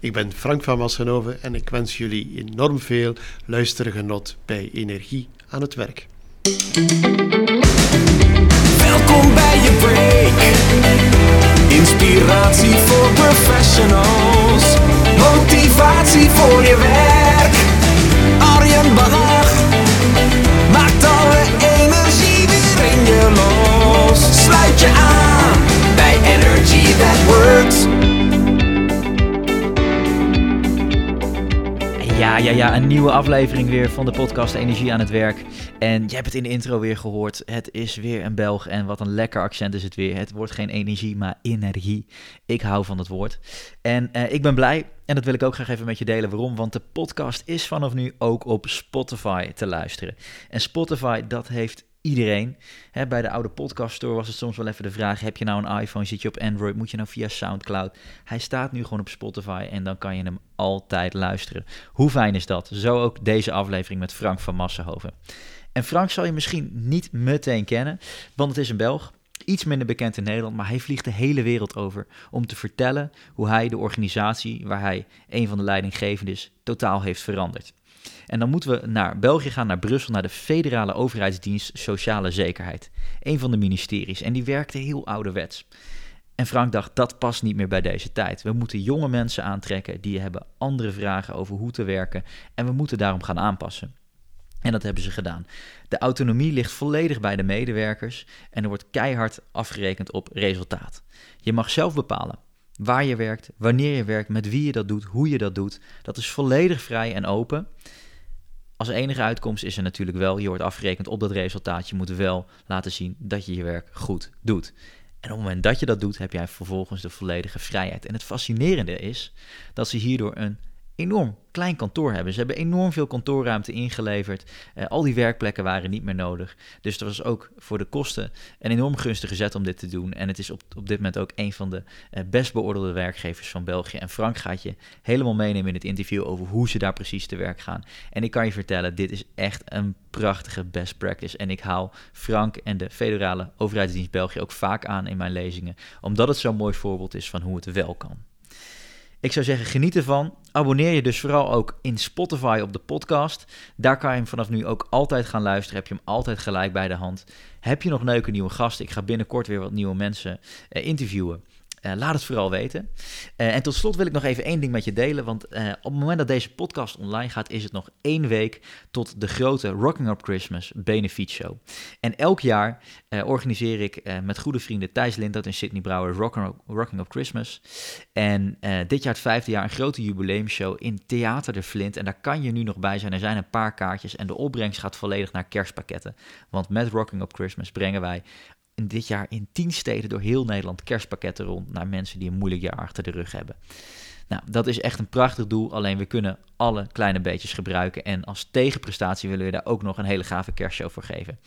Ik ben Frank van Massenhoven en ik wens jullie enorm veel luistergenot bij Energie aan het werk. Welkom bij je break. Inspiratie voor professionals. Motivatie voor je werk. Arjen Bach maakt alle energie weer in je los. Sluit je aan bij Energy That Works. Ja, ja, ja, een nieuwe aflevering weer van de podcast Energie aan het Werk. En jij hebt het in de intro weer gehoord. Het is weer een Belg en wat een lekker accent is het weer. Het wordt geen energie, maar energie. Ik hou van het woord. En eh, ik ben blij en dat wil ik ook graag even met je delen. Waarom? Want de podcast is vanaf nu ook op Spotify te luisteren. En Spotify, dat heeft iedereen. Hè, bij de oude podcast store was het soms wel even de vraag: heb je nou een iPhone? Zit je op Android? Moet je nou via SoundCloud? Hij staat nu gewoon op Spotify en dan kan je hem altijd luisteren. Hoe fijn is dat? Zo ook deze aflevering met Frank van Massenhoven. En Frank zal je misschien niet meteen kennen, want het is een Belg. Iets minder bekend in Nederland, maar hij vliegt de hele wereld over om te vertellen hoe hij de organisatie waar hij een van de leidinggevenden is, totaal heeft veranderd. En dan moeten we naar België gaan, naar Brussel, naar de Federale Overheidsdienst Sociale Zekerheid. Een van de ministeries. En die werkte heel ouderwets. En Frank dacht, dat past niet meer bij deze tijd. We moeten jonge mensen aantrekken, die hebben andere vragen over hoe te werken. En we moeten daarom gaan aanpassen. En dat hebben ze gedaan. De autonomie ligt volledig bij de medewerkers en er wordt keihard afgerekend op resultaat. Je mag zelf bepalen waar je werkt, wanneer je werkt, met wie je dat doet, hoe je dat doet. Dat is volledig vrij en open. Als enige uitkomst is er natuurlijk wel, je wordt afgerekend op dat resultaat. Je moet wel laten zien dat je je werk goed doet. En op het moment dat je dat doet, heb jij vervolgens de volledige vrijheid. En het fascinerende is dat ze hierdoor een enorm klein kantoor hebben. Ze hebben enorm veel kantoorruimte ingeleverd. Uh, al die werkplekken waren niet meer nodig. Dus er was ook voor de kosten een enorm gunstige zet om dit te doen. En het is op, op dit moment ook een van de uh, best beoordeelde werkgevers van België. En Frank gaat je helemaal meenemen in het interview over hoe ze daar precies te werk gaan. En ik kan je vertellen, dit is echt een prachtige best practice. En ik haal Frank en de federale overheidsdienst België ook vaak aan in mijn lezingen. Omdat het zo'n mooi voorbeeld is van hoe het wel kan. Ik zou zeggen, geniet ervan. Abonneer je dus vooral ook in Spotify op de podcast. Daar kan je hem vanaf nu ook altijd gaan luisteren. Heb je hem altijd gelijk bij de hand. Heb je nog leuke nieuwe gasten? Ik ga binnenkort weer wat nieuwe mensen eh, interviewen. Uh, laat het vooral weten. Uh, en tot slot wil ik nog even één ding met je delen. Want uh, op het moment dat deze podcast online gaat, is het nog één week tot de grote Rocking Up Christmas Benefiet Show. En elk jaar organiseer ik met goede vrienden Thijs Lindert en Sydney Brouwer Rocking Rocking Up Christmas. En dit jaar het vijfde jaar een grote jubileumshow in Theater de Flint. En daar kan je nu nog bij zijn. Er zijn een paar kaartjes en de opbrengst gaat volledig naar kerstpakketten. Want met Rocking Up Christmas brengen wij dit jaar in tien steden door heel Nederland kerstpakketten rond naar mensen die een moeilijk jaar achter de rug hebben. Nou, dat is echt een prachtig doel, alleen we kunnen alle kleine beetjes gebruiken. En als tegenprestatie willen we daar ook nog een hele gave kerstshow voor geven.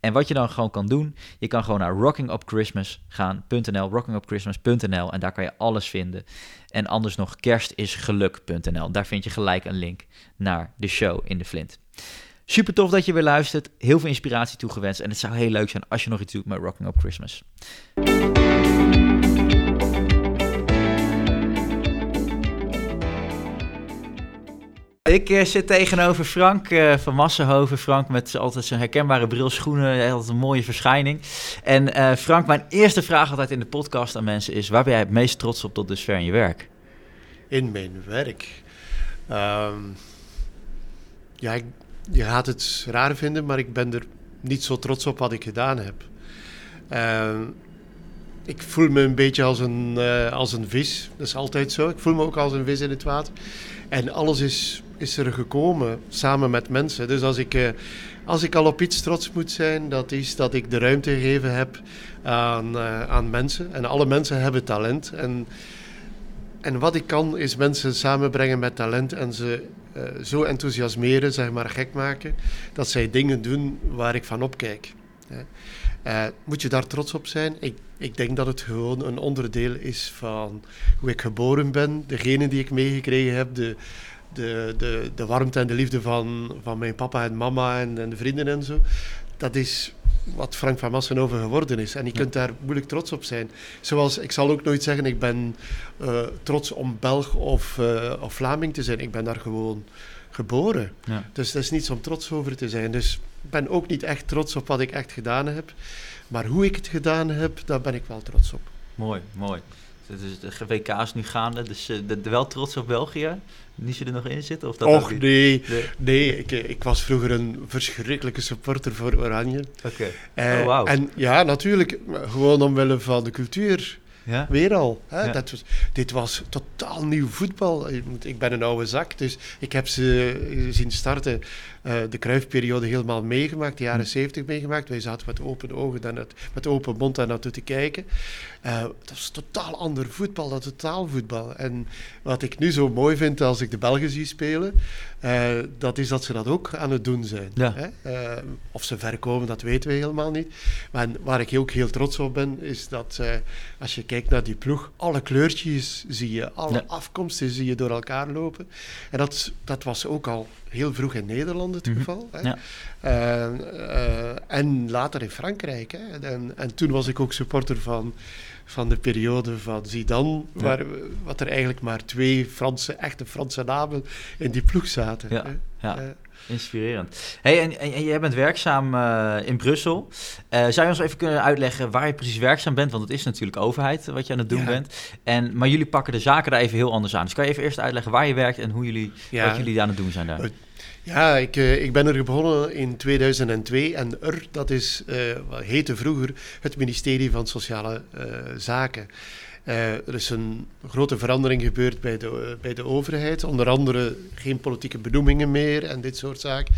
En wat je dan gewoon kan doen, je kan gewoon naar rockingupchristmas gaan.nl, rockingupchristmas.nl en daar kan je alles vinden. En anders nog kerstisgeluk.nl, daar vind je gelijk een link naar de show in de Flint. Super tof dat je weer luistert. Heel veel inspiratie toegewenst. En het zou heel leuk zijn als je nog iets doet met Rocking Up Christmas. Ik uh, zit tegenover Frank uh, van Massenhoven. Frank met altijd zijn herkenbare bril, schoenen, altijd een mooie verschijning. En uh, Frank, mijn eerste vraag altijd in de podcast aan mensen is... waar ben jij het meest trots op tot dusver in je werk? In mijn werk? Um, ja, ik, je gaat het raar vinden, maar ik ben er niet zo trots op wat ik gedaan heb. Uh, ik voel me een beetje als een, uh, als een vis. Dat is altijd zo. Ik voel me ook als een vis in het water. En alles is, is er gekomen samen met mensen. Dus als ik, uh, als ik al op iets trots moet zijn, dat is dat ik de ruimte gegeven heb aan, uh, aan mensen. En alle mensen hebben talent. En, en wat ik kan, is mensen samenbrengen met talent en ze zo enthousiasmeren, zeg maar gek maken, dat zij dingen doen waar ik van opkijk. Uh, moet je daar trots op zijn? Ik, ik denk dat het gewoon een onderdeel is van hoe ik geboren ben, de genen die ik meegekregen heb, de, de, de, de warmte en de liefde van, van mijn papa en mama en, en de vrienden en zo. Dat is wat Frank van Massenhoven geworden is. En je kunt daar moeilijk trots op zijn. Zoals, ik zal ook nooit zeggen, ik ben eh, trots om Belg of, uh, of Vlaming te zijn. Ik ben daar gewoon geboren. Ja. Dus dat is niets om trots over te zijn. Dus ik ben ook niet echt trots op wat ik echt gedaan heb. Maar hoe ik het gedaan heb, daar ben ik wel trots op. Mooi, mooi. Dus de WK is nu gaande, dus uh, de, de wel trots op België? Niet je er nog in zit? Of dat Och nee, nee, nee ik, ik, was vroeger een verschrikkelijke supporter voor Oranje. Oké, okay. oh, wow. En ja, natuurlijk, gewoon omwille van de cultuur. Ja? Weer al. Hè? Ja. Dat was, dit was totaal nieuw voetbal. Ik ben een oude zak, dus ik heb ze zien starten. Uh, de kruifperiode helemaal meegemaakt, de jaren zeventig meegemaakt. Wij zaten met open ogen en het, met open mond daar naartoe te kijken. Uh, dat is totaal ander voetbal, dat totaalvoetbal. En wat ik nu zo mooi vind als ik de Belgen zie spelen, uh, dat is dat ze dat ook aan het doen zijn. Ja. Hè? of ze ver komen, dat weten we helemaal niet. Maar waar ik ook heel trots op ben, is dat als je kijkt naar die ploeg, alle kleurtjes zie je, alle Ja. afkomsten zie je door elkaar lopen. En dat, dat was ook al heel vroeg in Nederland het Mhm. geval. Hè? Ja. Uh, uh, en later in Frankrijk. Hè? En, en toen was ik ook supporter van, van de periode van Zidane, Ja. waar, wat er eigenlijk maar twee Franse, echte Franse namen in die ploeg zaten. Ja. Eh, Inspirerend. Hey, en, en, en jij bent werkzaam uh, in Brussel. Uh, zou je ons even kunnen uitleggen waar je precies werkzaam bent? Want het is natuurlijk overheid wat je aan het doen Ja. bent. En, maar jullie pakken de zaken daar even heel anders aan. Dus kan je even eerst uitleggen waar je werkt en hoe jullie, wat jullie aan het doen zijn daar? Ja, ik, uh, ik ben er begonnen in 2002 en er, dat is, uh, wat heette vroeger het ministerie van Sociale uh, Zaken. Er is een grote verandering gebeurd bij de, bij de overheid, onder andere geen politieke benoemingen meer en dit soort zaken.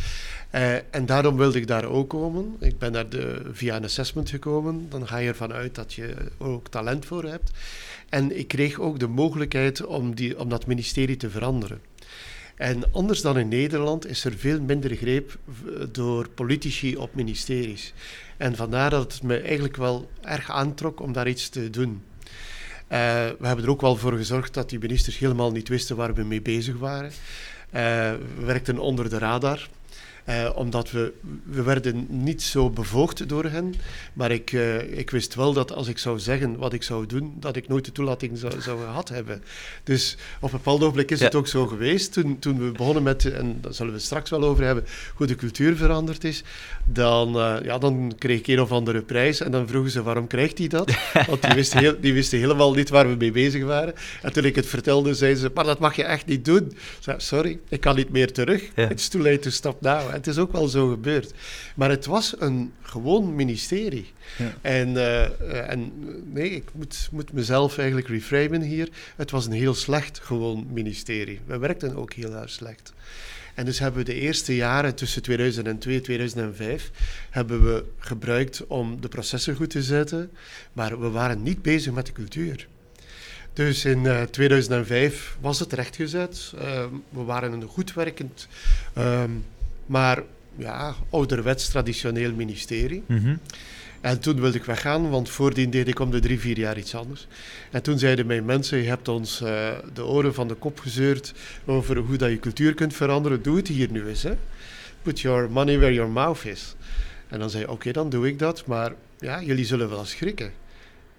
En daarom wilde ik daar ook komen. Ik ben daar de, via een assessment gekomen. Dan ga je ervan uit dat je ook talent voor hebt. En ik kreeg ook de mogelijkheid om, die, om dat ministerie te veranderen. En anders dan in Nederland is er veel minder greep door politici op ministeries. En vandaar dat het me eigenlijk wel erg aantrok om daar iets te doen. Uh, we hebben er ook wel voor gezorgd dat die ministers helemaal niet wisten waar we mee bezig waren. Uh, we werkten onder de radar. Uh, omdat we, we werden niet zo bevoogd door hen. Maar ik, uh, ik wist wel dat als ik zou zeggen wat ik zou doen, dat ik nooit de toelating zou, zou gehad hebben. Dus op een bepaald ogenblik is Ja. het ook zo geweest. Toen, toen we begonnen met, en daar zullen we het straks wel over hebben, hoe de cultuur veranderd is. Dan, uh, ja, dan kreeg ik een of andere prijs. En dan vroegen ze waarom krijgt hij dat? Want die wisten, heel, die wisten helemaal niet waar we mee bezig waren. En toen ik het vertelde, zeiden ze, maar dat mag je echt niet doen. Ik zei, sorry, ik kan niet meer terug. Ja. It's too late to stop now. Het is ook wel zo gebeurd. Maar het was een gewoon ministerie. Ja. En, uh, en nee, ik moet, moet mezelf eigenlijk reframen hier. Het was een heel slecht gewoon ministerie. We werkten ook heel erg slecht. En dus hebben we de eerste jaren tussen 2002 en 2005 hebben we gebruikt om de processen goed te zetten, maar we waren niet bezig met de cultuur. Dus in uh, 2005 was het rechtgezet. Uh, we waren een goed werkend, um, maar ja, ouderwets traditioneel ministerie. Mm -hmm. En toen wilde ik weggaan, want voordien deed ik om de drie, vier jaar iets anders. En toen zeiden mijn mensen, je hebt ons uh, de oren van de kop gezeurd over hoe dat je cultuur kunt veranderen. Doe het hier nu eens. Hè. Put your money where your mouth is. En dan zei ik, oké, okay, dan doe ik dat. Maar ja, jullie zullen wel schrikken.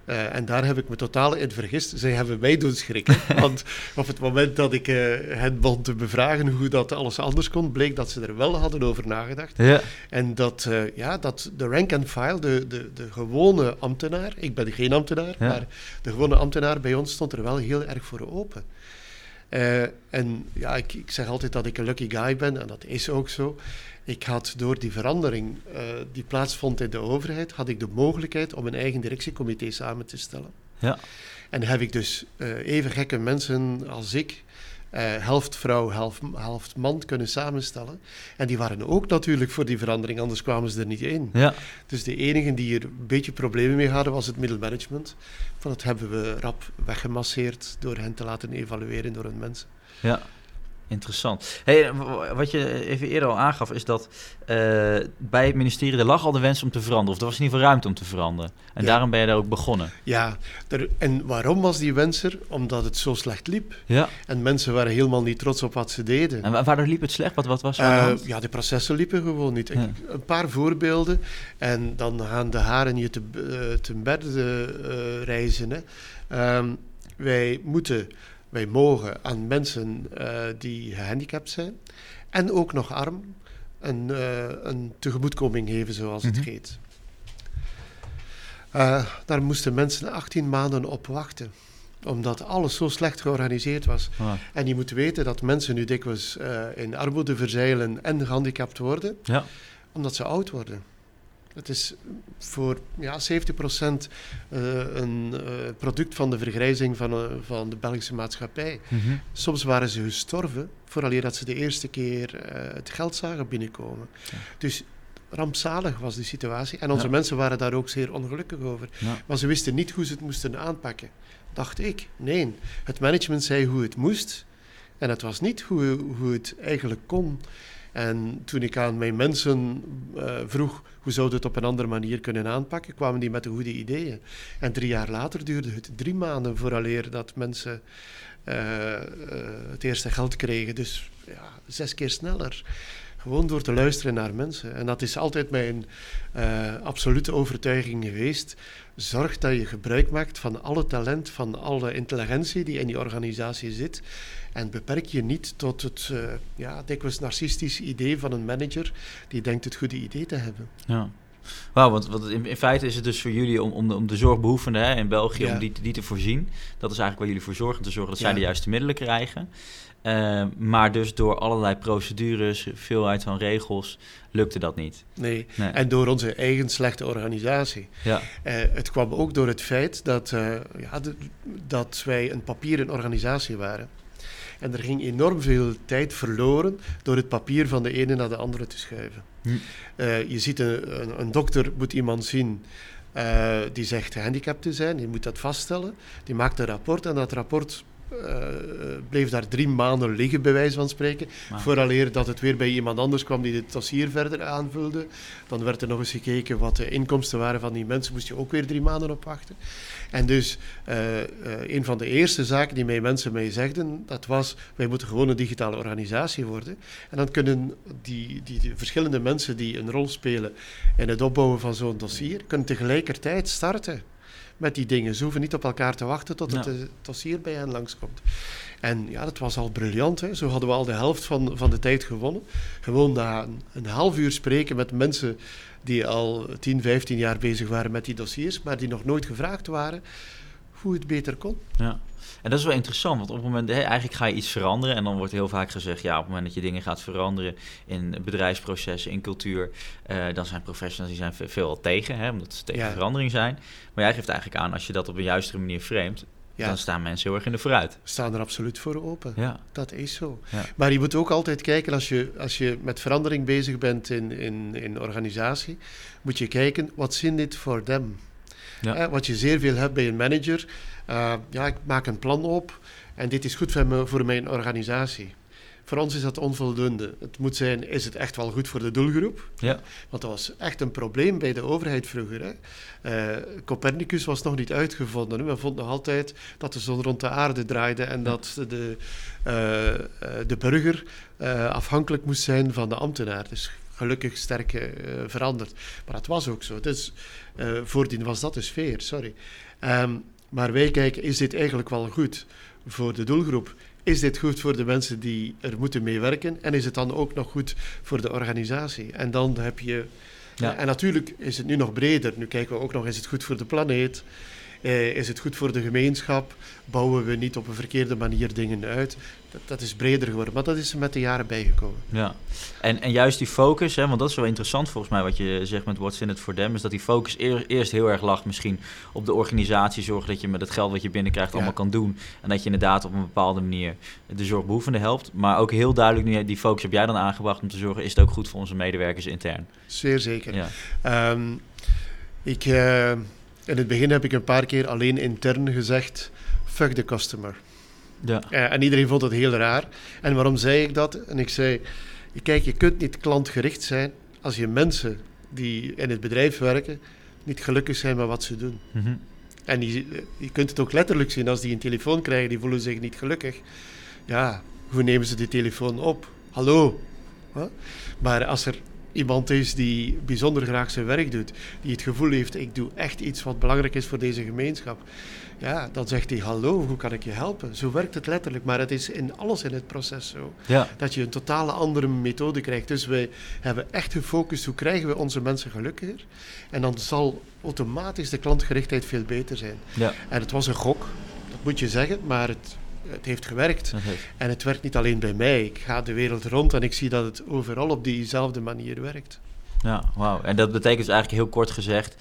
Uh, en daar heb ik me totaal in vergist. Zij hebben mij doen schrikken. want op het moment dat ik uh, hen begon te bevragen hoe dat alles anders kon, bleek dat ze er wel hadden over nagedacht. Ja. En dat, uh, ja, dat de rank and file, de, de, de gewone ambtenaar, ik ben geen ambtenaar, Ja. maar de gewone ambtenaar bij ons stond er wel heel erg voor open. Uh, en ja, ik, ik zeg altijd dat ik een lucky guy ben, en dat is ook zo. Ik had door die verandering uh, die plaatsvond in de overheid, had ik de mogelijkheid om een eigen directiecomité samen te stellen. Ja. En heb ik dus uh, even gekke mensen als ik, uh, helft vrouw, helft, helft man, kunnen samenstellen. En die waren ook natuurlijk voor die verandering, anders kwamen ze er niet in. Ja. Dus de enigen die er een beetje problemen mee hadden, was het middelmanagement. Dat hebben we rap weggemasseerd door hen te laten evalueren door hun mensen. Ja. Interessant. Hey, wat je even eerder al aangaf, is dat eh, bij het ministerie er lag al de wens om te veranderen. Of er was in ieder geval ruimte om te veranderen. En Ja. daarom ben je daar ook begonnen. Ja, er, en waarom was die wens er? Omdat het zo slecht liep. Ja. En mensen waren helemaal niet trots op wat ze deden. En wa- waardoor liep het slecht? Wat, wat was er Eh, ja, de processen liepen gewoon niet. Ja. Een paar voorbeelden en dan gaan de haren je te, eh, te berde eh, reizen. Hè. Ehm, wij moeten, wij mogen aan mensen eh, die gehandicapt zijn en ook nog arm een, eh, een tegemoetkoming geven, zoals Mhm. het heet. Eh, daar moesten mensen 18 maanden op wachten omdat alles zo slecht georganiseerd was. Ah, En je moet weten dat mensen nu dikwijls in armoede verzeilen en gehandicapt worden, ja. omdat ze oud worden. Het is voor ja, 70% eh, een eh, product van de vergrijzing van, eh, van de Belgische maatschappij. Mhm. Soms waren ze gestorven vooraleer dat ze de eerste keer het geld zagen binnenkomen. Ja. Dus rampzalig was die situatie. En onze Ja. mensen waren daar ook zeer ongelukkig over. Ja. Maar ze wisten niet hoe ze het moesten aanpakken. Dacht ik. Nee, het management zei hoe het moest. En het was niet hoe, hoe het eigenlijk kon. En toen ik aan mijn mensen vroeg hoe zouden we het op een andere manier kunnen aanpakken, kwamen die met de goede ideeën. En drie jaar later duurde het drie maanden vooraleer dat mensen eh, eh, het eerste geld kregen. Dus ja, zes keer sneller. Gewoon door te luisteren naar mensen. En dat is altijd mijn eh, absolute overtuiging geweest. Zorg dat je gebruik maakt van alle talent, van alle intelligentie die in die organisatie zit. En beperk je niet tot het eh, ja, dikwijls narcistisch idee van een manager die denkt het goede idee te hebben. Ja. Wauw, want, want in, in feite is het dus voor jullie om, om, de, om de zorgbehoevenden hè, in België, Ja. om die, die te voorzien. Dat is eigenlijk waar jullie voor zorgen, te zorgen dat zij de juiste middelen krijgen. Eh, maar dus door allerlei procedures, veelheid van regels, lukte dat niet. Nee. Nee. En door onze eigen slechte organisatie. Ja, Eh, het kwam ook door het feit dat, ja, de- dat wij een papieren organisatie waren. En er ging enorm veel tijd verloren door het papier van de ene naar de andere te schuiven. Hm. Eh, je ziet, een, een, een dokter moet iemand zien eh, die zegt gehandicapt te zijn, die moet dat vaststellen. Die maakt een rapport en dat rapport eh, bleef daar drie maanden liggen, bij wijze van spreken. maar- Vooraleer dat het weer bij iemand anders kwam die het dossier verder aanvulde. Dan werd er nog eens gekeken wat de inkomsten waren van die mensen. Moest je ook weer drie maanden op wachten. En dus eh, eh, een van de eerste zaken die mij mensen mij zegden, dat was, wij moeten gewoon een digitale organisatie worden. En dan kunnen die, die, die verschillende mensen die een rol spelen in het opbouwen van zo'n dossier, kunnen tegelijkertijd starten met die dingen. Ze hoeven niet op elkaar te wachten tot het eh, dossier bij hen langskomt. En ja, dat was al briljant. Hè. Zo hadden we al de helft van, van de tijd gewonnen. Gewoon na een, een half uur spreken met mensen die al 10, 15 jaar bezig waren met die dossiers, maar die nog nooit gevraagd waren hoe het beter kon. Ja. En dat is wel interessant, want op het moment, eigenlijk ga je iets veranderen en dan wordt heel vaak gezegd, ja, op het moment dat je dingen gaat veranderen in bedrijfsprocessen, in cultuur, eh, dan zijn professionals die zijn ve- veel al tegen, hè, omdat ze tegen Ja. verandering zijn. Maar jij geeft eigenlijk aan, als je dat op een juistere manier framet, Ja, dan staan mensen heel erg in de vooruit. we staan er absoluut voor open. Ja, Dat is zo. Ja. Maar je moet ook altijd kijken, als je, als je met verandering bezig bent in, in, in organisatie, moet je kijken, what's in it for them? Ja. Eh, wat je zeer veel hebt bij een manager, eh, ja, ik maak een plan op en dit is goed voor, me, voor mijn organisatie. Voor ons is dat onvoldoende. Het moet zijn, is het echt wel goed voor de doelgroep? ja, Want dat was echt een probleem bij de overheid vroeger. Hè. Eh, Copernicus was nog niet uitgevonden. Hè. Men vond nog altijd dat de zon rond de aarde draaide en dat de, eh, de burger afhankelijk moest zijn van de ambtenaar. Dus gelukkig sterk eh, veranderd. Maar dat was ook zo. Dus, eh, voordien was dat de sfeer, sorry. Ehm, maar wij kijken, is dit eigenlijk wel goed voor de doelgroep? Is dit goed voor de mensen die er moeten mee werken? En is het dan ook nog goed voor de organisatie? En dan heb je... Ja. En natuurlijk is het nu nog breder. Nu kijken we ook nog, is het goed voor de planeet? Eh, is het goed voor de gemeenschap? Bouwen we niet op een verkeerde manier dingen uit? Dat, dat is breder geworden, maar dat is er met de jaren bijgekomen. ja. En, en juist die focus, hè, want dat is wel interessant volgens mij wat je zegt met What's in it for them, is dat die focus eer- eerst heel erg lag misschien op de organisatie, zorgen dat je met het geld wat je binnenkrijgt Ja. allemaal kan doen. En dat je inderdaad op een bepaalde manier de zorgbehoevende helpt. Maar ook heel duidelijk, nu die focus heb jij dan aangebracht om te zorgen, is het ook goed voor onze medewerkers intern. Zeer zeker. Ja, Ehm, ik, eh, in het begin heb ik een paar keer alleen intern gezegd: fuck the customer. Ja. Eh, en iedereen vond het heel raar. En waarom zei ik dat? En ik zei, kijk, je kunt niet klantgericht zijn als je mensen die in het bedrijf werken niet gelukkig zijn met wat ze doen. Mhm. En die, je kunt het ook letterlijk zien als die een telefoon krijgen, die voelen zich niet gelukkig. Ja, hoe nemen ze die telefoon op? Hallo? Huh? Maar als er iemand is die bijzonder graag zijn werk doet, die het gevoel heeft, ik doe echt iets wat belangrijk is voor deze gemeenschap, ja, dan zegt hij, hallo, hoe kan ik je helpen? Zo werkt het letterlijk, maar het is in alles in het proces zo. Ja. Dat je een totale andere methode krijgt. Dus wij hebben echt gefocust, hoe krijgen we onze mensen gelukkiger? En dan zal automatisch de klantgerichtheid veel beter zijn. Ja. En het was een gok, dat moet je zeggen, maar het, het heeft gewerkt. Heeft- En het werkt niet alleen bij mij. Ik ga de wereld rond en ik zie dat het overal op diezelfde manier werkt. Ja, wauw. En dat betekent dus eigenlijk heel kort gezegd,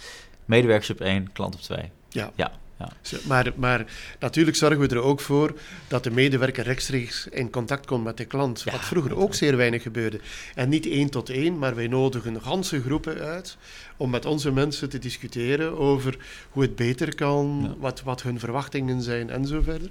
medewerkers op één, klant op twee. Ja. Ja, ja. Maar, maar natuurlijk zorgen we er ook voor dat de medewerker rechtstreeks in contact komt met de klant. Ja. Wat vroeger ook zeer weinig gebeurde. En niet één tot één, maar wij nodigen ganse groepen uit om met onze mensen te discussiëren over hoe het beter kan, Ja. wat, wat hun verwachtingen zijn en zo verder.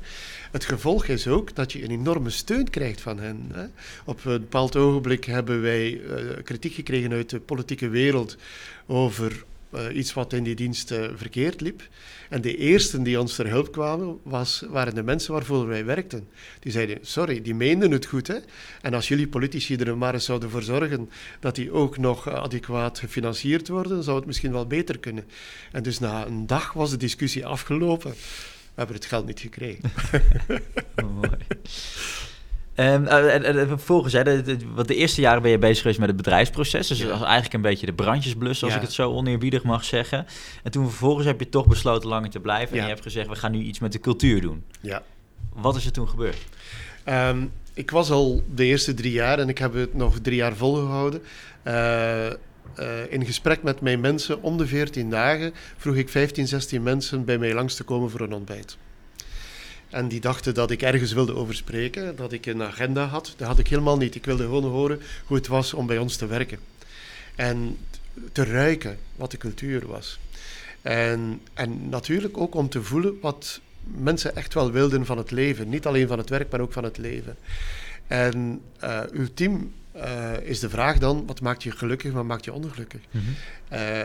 Het gevolg is ook dat je een enorme steun krijgt van hen. Hè. Op een bepaald ogenblik hebben wij eh, kritiek gekregen uit de politieke wereld over eh, iets wat in die dienst eh, verkeerd liep. En de eersten die ons ter hulp kwamen, was, waren de mensen waarvoor wij werkten. Die zeiden, sorry, die meenden het goed. Hè? En als jullie politici er maar eens zouden voor zorgen dat die ook nog eh, adequaat gefinancierd worden, zou het misschien wel beter kunnen. En dus na een dag was de discussie afgelopen. We hebben het geld niet gekregen. Mooi. Ehm, eh, en, en, en vervolgens, hè, de, de- want de eerste jaren ben je bezig geweest met het bedrijfsproces. Dus Ja. dat was eigenlijk een beetje de brandjesblus, als Ja. ik het zo oneerbiedig mag zeggen. En toen vervolgens heb je toch besloten langer te blijven. En Ja. je hebt gezegd, we gaan nu iets met de cultuur doen. Ja. Wat is er toen gebeurd? Ehm, ik was al de eerste drie jaar en ik heb het nog drie jaar volgehouden. Eh, eh, in gesprek met mijn mensen om de 14 dagen vroeg ik 15, 16 mensen bij mij langs te komen voor een ontbijt. En die dachten dat ik ergens wilde over spreken, dat ik een agenda had. Dat had ik helemaal niet. Ik wilde gewoon horen hoe het was om bij ons te werken. En te ruiken wat de cultuur was. En, en natuurlijk ook om te voelen wat mensen echt wel wilden van het leven. Niet alleen van het werk, maar ook van het leven. En eh ultiem eh, is de vraag dan, wat maakt je gelukkig, wat maakt je ongelukkig? Eh,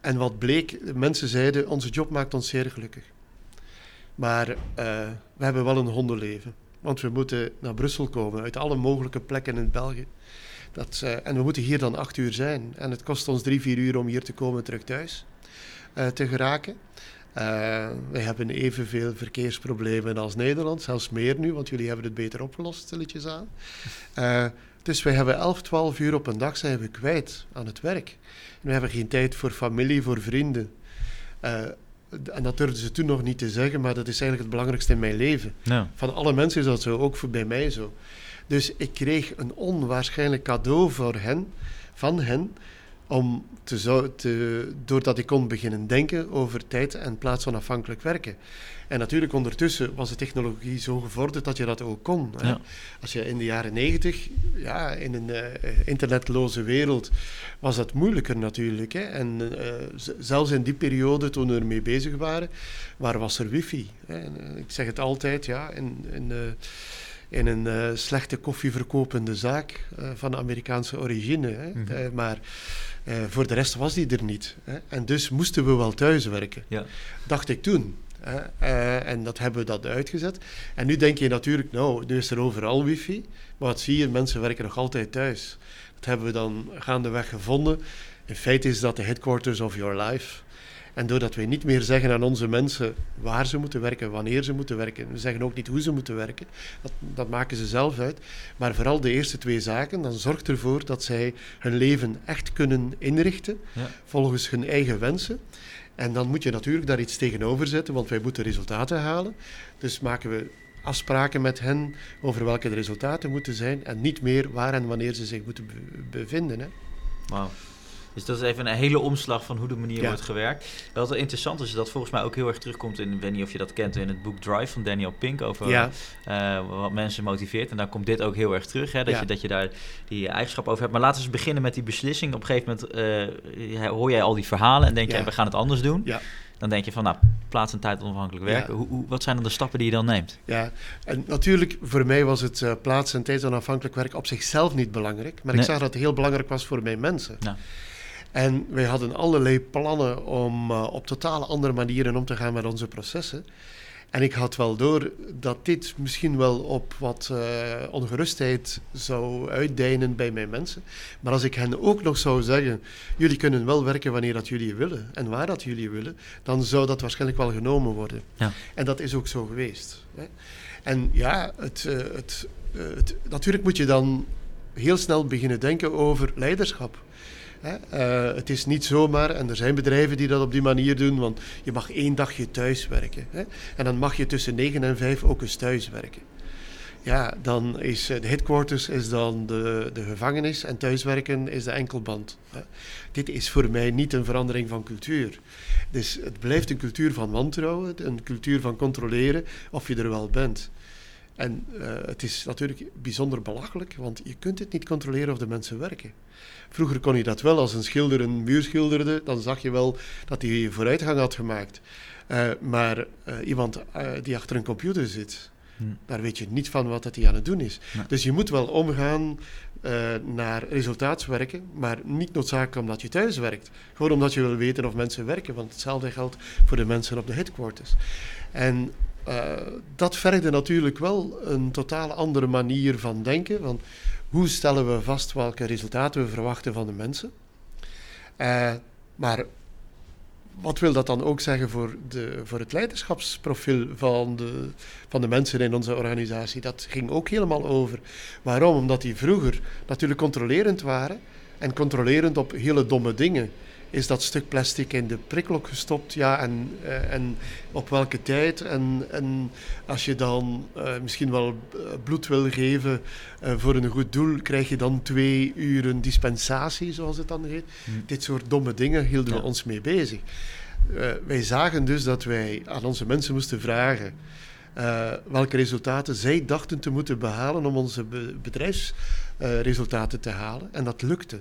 en wat bleek, mensen zeiden, onze job maakt ons zeer gelukkig. Maar eh, we hebben wel een hondenleven. Want we moeten naar Brussel komen, uit alle mogelijke plekken in België. Dat, eh, en we moeten hier dan acht uur zijn. En het kost ons drie, vier uur om hier te komen en terug thuis eh, te geraken. Wij hebben evenveel verkeersproblemen als Nederland, zelfs meer nu, want jullie hebben het beter opgelost, stilletjes aan. Dus wij hebben 11, 12 uur op een dag zijn we kwijt aan het werk. En we hebben geen tijd voor familie, voor vrienden. En dat durfden ze toen nog niet te zeggen, maar dat is eigenlijk het belangrijkste in mijn leven. Van alle mensen is dat zo, ook voor bij mij zo. Dus ik kreeg een onwaarschijnlijk cadeau voor hen, van hen, om te, zo, te, doordat ik kon beginnen denken over tijd en plaatsonafhankelijk werken. En natuurlijk ondertussen was de technologie zo gevorderd dat je dat ook kon. Ja. Als je in de jaren negentig, ja, in een eh, internetloze wereld, was dat moeilijker natuurlijk. Hè. En eh, zelfs in die periode, toen we ermee bezig waren, waar was er wifi? Hè? En, eh, ik zeg het altijd, ja, in, in, in een eh, slechte koffieverkopende zaak eh, van Amerikaanse origine. Hè? Mhm. Eh, maar voor de rest was die er niet. Hè? En dus moesten we wel thuis werken, ja. dacht ik toen. en dat hebben we dat uitgezet. En nu denk je natuurlijk, nou, nu is er overal wifi. Maar wat zie je, mensen werken nog altijd thuis. Dat hebben we dan gaandeweg gevonden. In feite is dat de headquarters of your life. En doordat wij niet meer zeggen aan onze mensen waar ze moeten werken, wanneer ze moeten werken, we zeggen ook niet hoe ze moeten werken, dat, dat maken ze zelf uit. Maar vooral de eerste twee zaken, dan zorgt ervoor dat zij hun leven echt kunnen inrichten Ja. volgens hun eigen wensen. En dan moet je natuurlijk daar iets tegenover zetten, want wij moeten resultaten halen. Dus maken we afspraken met hen over welke de resultaten moeten zijn en niet meer waar en wanneer ze zich moeten be- bevinden. Hè. Wauw. Dus dat is even een hele omslag van hoe de manier Ja. wordt gewerkt. Wat wel interessant is, dat volgens mij ook heel erg terugkomt in, ik weet niet of je dat kent, in het boek Drive van Daniel Pink over Ja. eh, wat mensen motiveert. En daar komt dit ook heel erg terug, hè, dat, Ja. je, dat je daar die eigenschap over hebt. Maar laten we eens beginnen met die beslissing. Op een gegeven moment eh, hoor jij al die verhalen en denk je, we gaan het anders doen. Ja. Dan denk je van, nou, plaats en tijd onafhankelijk werken. Ja. Hoe, hoe, wat zijn dan de stappen die je dan neemt? Ja, en natuurlijk, voor mij was het eh, plaats- en tijdsonafhankelijk werk op zichzelf niet belangrijk. Maar Nee. ik zag dat het heel belangrijk was voor mijn mensen. Ja. En wij hadden allerlei plannen om eh, op totale andere manieren om te gaan met onze processen. En ik had wel door dat dit misschien wel op wat eh, ongerustheid zou uitdijnen bij mijn mensen. Maar als ik hen ook nog zou zeggen, jullie kunnen wel werken wanneer dat jullie willen en waar dat jullie willen, dan zou dat waarschijnlijk wel genomen worden. Ja. En dat is ook zo geweest. Hè. En ja, het, het, eh, het, natuurlijk moet je dan heel snel beginnen denken over leiderschap. Eh, het is niet zomaar, en er zijn bedrijven die dat op die manier doen, want je mag één dagje thuis werken. Hè? En dan mag je tussen 9 en 5 ook eens thuis werken. Ja, dan is eh, de headquarters is dan de, de gevangenis en thuiswerken is de enkelband. Dit is voor mij niet een verandering van cultuur. Dus het blijft een cultuur van wantrouwen, een cultuur van controleren of je er wel bent. En eh, het is natuurlijk bijzonder belachelijk, want je kunt het niet controleren of de mensen werken. Vroeger kon je dat wel, als een schilder een muur schilderde, dan zag je wel dat hij vooruitgang had gemaakt. Eh, maar eh, iemand die achter een computer zit, Hm. daar weet je niet van wat dat hij aan het doen is. Dus je moet wel omgaan naar resultaatswerken, maar niet noodzakelijk omdat je thuis werkt. Gewoon omdat je wil weten of mensen werken, want hetzelfde geldt voor de mensen op de headquarters. En eh, dat vergde natuurlijk wel een totaal andere manier van denken. Want hoe stellen we vast welke resultaten we verwachten van de mensen? Eh, maar wat wil dat dan ook zeggen voor, de, voor het leiderschapsprofiel van de, van de mensen in onze organisatie? Dat ging ook helemaal over. Waarom? Omdat die vroeger natuurlijk controlerend waren. En controlerend op hele domme dingen. Is dat stuk plastic in de prikkelok gestopt? Ja, en, eh, en op welke tijd? En, en als je dan eh, misschien wel eh, bloed wil geven voor een goed doel, krijg je dan twee uren dispensatie, zoals het dan heet. Hm. Dit soort domme dingen hielden Ja. we ons mee bezig. Wij zagen dus dat wij aan onze mensen moesten vragen welke resultaten zij dachten te moeten behalen om onze be- bedrijfsresultaten te halen. En dat lukte.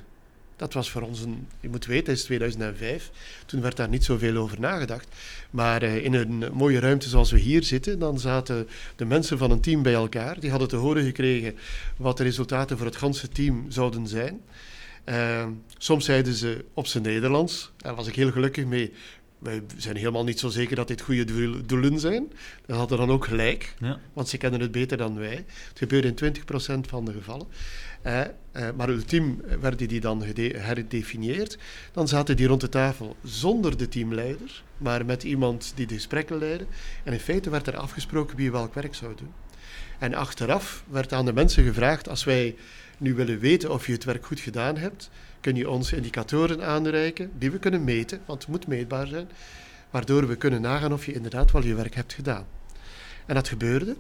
Dat was voor ons een, je moet weten, het is 2005. Toen werd daar niet zoveel over nagedacht. Maar eh, in een mooie ruimte zoals we hier zitten, dan zaten de mensen van een team bij elkaar. Die hadden te horen gekregen wat de resultaten voor het ganse team zouden zijn. Eh, soms zeiden ze op zijn Nederlands. Daar was ik heel gelukkig mee. Wij zijn helemaal niet zo zeker dat dit goede doel- doelen zijn. Dat hadden dan ook gelijk, Ja. want ze kennen het beter dan wij. Het gebeurde in 20% van de gevallen. Eh, eh, maar ultiem werden die dan herdefinieerd. Dan zaten die rond de tafel zonder de teamleider, maar met iemand die de gesprekken leidde. En in feite werd er afgesproken wie welk werk zou doen. En achteraf werd aan de mensen gevraagd: als wij nu willen weten of je het werk goed gedaan hebt, kun je ons indicatoren aanreiken die we kunnen meten, want het moet meetbaar zijn, waardoor we kunnen nagaan of je inderdaad wel je werk hebt gedaan. En dat gebeurde.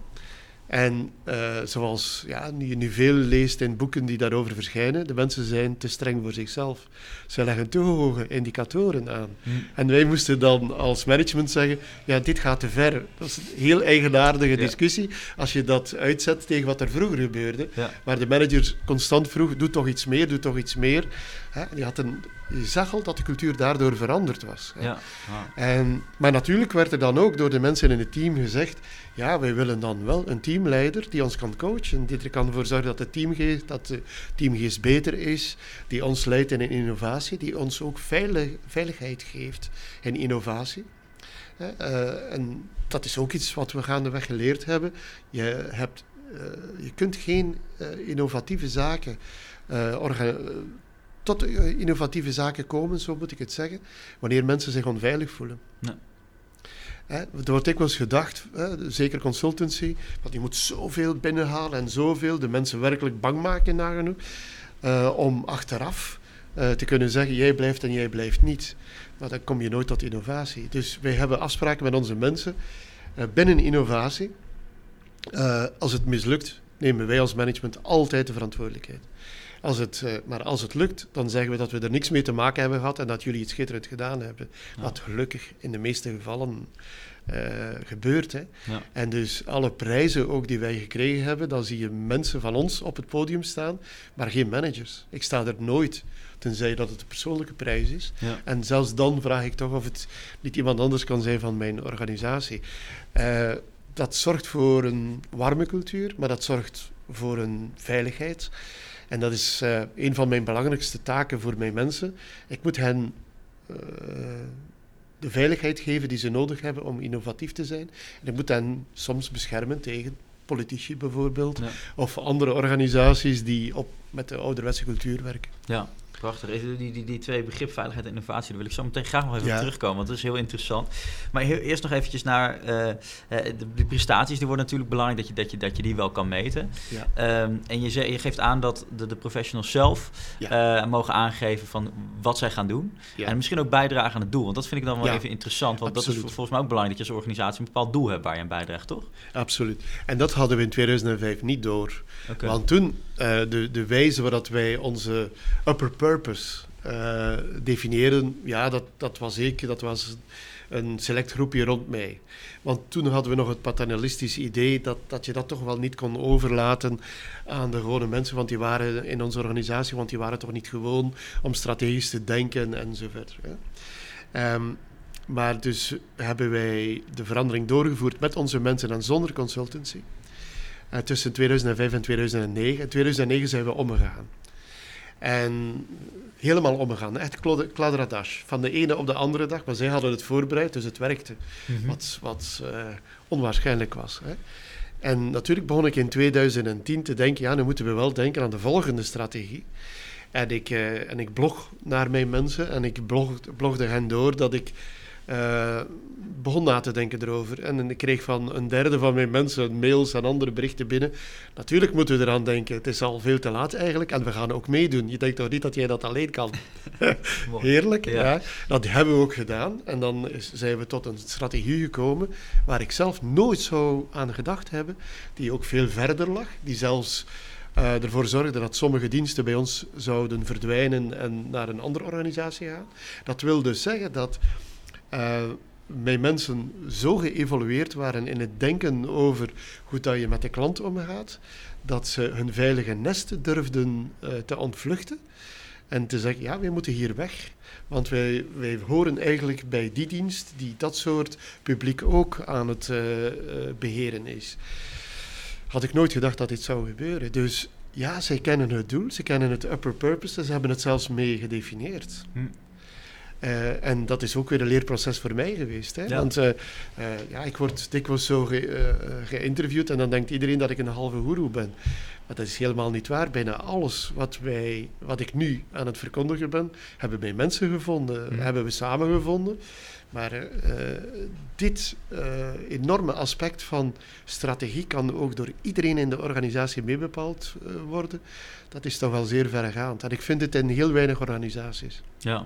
En eh, zoals ja, je nu veel leest in boeken die daarover verschijnen, de mensen zijn te streng voor zichzelf. Ze leggen te hoge indicatoren aan. Hm. En wij moesten dan als management zeggen, ja, dit gaat te ver. Dat is een heel eigenaardige Ja. discussie als je dat uitzet tegen wat er vroeger gebeurde. Ja. Waar de manager constant vroeg, doe toch iets meer, doe toch iets meer. Hè, die had een, je zag al dat de cultuur daardoor veranderd was. hè. Ja. En, maar natuurlijk werd er dan ook door de mensen in het team gezegd: ja, wij willen dan wel een teamleider die ons kan coachen, die er kan ervoor zorgen dat de teamgeest, dat de teamgeest beter is, die ons leidt in een innovatie, die ons ook veilig, veiligheid geeft in innovatie. Hè, eh, en dat is ook iets wat we gaandeweg geleerd hebben. Je, hebt, eh, je kunt geen eh, innovatieve zaken tot eh, innovatieve zaken komen, zo moet ik het zeggen, wanneer mensen zich onveilig voelen. Nee. Hè, er wordt dikwijls gedacht, hè, zeker consultancy, want je moet zoveel binnenhalen en zoveel, de mensen werkelijk bang maken nagenoeg, eh om achteraf eh, te kunnen zeggen, jij blijft en jij blijft niet. Maar dan kom je nooit tot innovatie. Dus wij hebben afspraken met onze mensen binnen innovatie. Als het mislukt, nemen wij als management altijd de verantwoordelijkheid. Als het, eh, maar als het lukt, dan zeggen we dat we er niks mee te maken hebben gehad en dat jullie het schitterend gedaan hebben. Ja. Wat gelukkig in de meeste gevallen eh, gebeurt. Hè. Ja. En dus alle prijzen ook die wij gekregen hebben, dan zie je mensen van ons op het podium staan, maar geen managers. Ik sta er nooit, tenzij dat het een persoonlijke prijs is. Ja. En zelfs dan vraag ik toch of het niet iemand anders kan zijn van mijn organisatie. Eh, dat zorgt voor een warme cultuur, maar dat zorgt voor een veiligheid. En dat is eh, een van mijn belangrijkste taken voor mijn mensen. Ik moet hen eh, de veiligheid geven die ze nodig hebben om innovatief te zijn. En ik moet hen soms beschermen tegen politici bijvoorbeeld, Ja. of andere organisaties die op, met de ouderwetse cultuur werken. Ja, prachtig. Die, die, die, twee begrip veiligheid en innovatie, daar wil ik zo meteen graag nog even Ja. terugkomen, want dat is heel interessant. Maar heel, eerst nog eventjes naar eh, eh, de, de prestaties. Die worden natuurlijk belangrijk dat je, dat je, dat je die wel kan meten. Ja. Ehm, en je, ze- je geeft aan dat de, de professionals zelf eh, mogen aangeven van wat zij gaan doen. En misschien ook bijdragen aan het doel. Want dat vind ik dan wel even interessant. Want dat is absoluut. vol- volgens mij ook belangrijk dat je als organisatie een bepaald doel hebt waar je aan bijdraagt, toch? Absoluut. En dat hadden we in 2005 niet door. Want toen, de, de wijze waarop wij onze upper purpose eh definiëren, ja, dat, dat was ik, dat was een select groepje rond mij. Want toen hadden we nog het paternalistisch idee dat, dat je dat toch wel niet kon overlaten aan de gewone mensen, want die waren in onze organisatie, want die waren toch niet gewoon om strategisch te denken enzovoort. Hè. Ehm, maar dus hebben wij de verandering doorgevoerd met onze mensen en zonder consultancy. Eh, tussen 2005 en 2009. In 2009 zijn we omgegaan. En helemaal omgegaan. Echt kladderadash. Van de ene op de andere dag. Maar zij hadden het voorbereid, dus het werkte. Mhm. Wat, wat eh, onwaarschijnlijk was. Hè. En natuurlijk begon ik in 2010 te denken, ja, nu moeten we wel denken aan de volgende strategie. En ik, eh, en ik blog naar mijn mensen en ik blog, blogde hen door dat ik eh, begon na te denken erover. En ik kreeg van een derde van mijn mensen mails en andere berichten binnen. Natuurlijk moeten we eraan denken, het is al veel te laat eigenlijk en we gaan ook meedoen. Je denkt toch niet dat jij dat alleen kan? Heerlijk, Ja. ja. Dat hebben we ook gedaan. En dan is, zijn we tot een strategie gekomen waar ik zelf nooit zou aan gedacht hebben, die ook veel verder lag, die zelfs eh, ervoor zorgde dat sommige diensten bij ons zouden verdwijnen en naar een andere organisatie gaan. Dat wil dus zeggen dat eh, mijn mensen zo geëvolueerd waren in het denken over hoe dat je met de klant omgaat, dat ze hun veilige nest durfden eh, te ontvluchten. En te zeggen, ja, wij moeten hier weg. Want wij, wij horen eigenlijk bij die dienst die dat soort publiek ook aan het eh, eh, beheren is. Had ik nooit gedacht dat dit zou gebeuren. Dus ja, zij kennen het doel, ze kennen het upper purpose, ze hebben het zelfs mee gedefinieerd. Hm. Eh, en dat is ook weer een leerproces voor mij geweest. Hè? Ja. Want eh, eh, ja, ik word dikwijls zo ge, geïnterviewd en dan denkt iedereen dat ik een halve goeroe ben. Maar dat is helemaal niet waar. Bijna alles wat, wij, wat ik nu aan het verkondigen ben, hebben wij mensen gevonden, Mhm. hebben we samen gevonden. Maar dit enorme aspect van strategie kan ook door iedereen in de organisatie meebepaald worden. Dat is toch wel zeer verregaand. En ik vind het in heel weinig organisaties. Ja.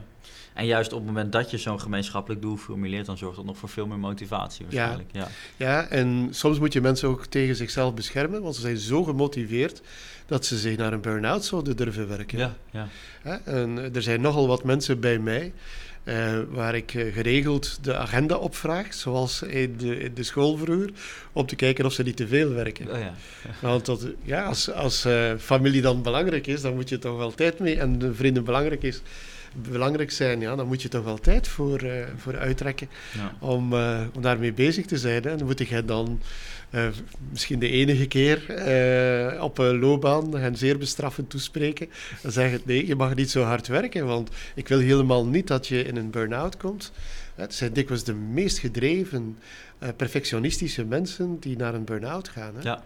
En juist op het moment dat je zo'n gemeenschappelijk doel formuleert, dan zorgt dat nog voor veel meer motivatie waarschijnlijk. Ja. Ja, en soms moet je mensen ook tegen zichzelf beschermen, want ze zijn zo gemotiveerd dat ze zich naar een burn-out zouden durven werken. Ja, ja. En eh, er zijn nogal wat mensen bij mij eh, waar ik eh, geregeld de agenda opvraag, zoals in de, in de school vroeger, om te kijken of ze niet te veel werken. Oh, ja. Want dat, ja, als, als familie dan belangrijk is, dan moet je toch wel tijd mee. En de vrienden belangrijk, is, belangrijk zijn, ja, dan moet je toch wel tijd voor, eh, voor uittrekken Ja. om, eh, om daarmee bezig te zijn. Hè. En dan moet je dan eh, misschien de enige keer op een loopbaan hen zeer bestraffend toespreken. Dan zeggen nee, je mag niet zo hard werken, want ik wil helemaal niet dat je in een burn-out komt. Het zijn dikwijls de meest gedreven, perfectionistische mensen die naar een burn-out gaan. Hè. Ja.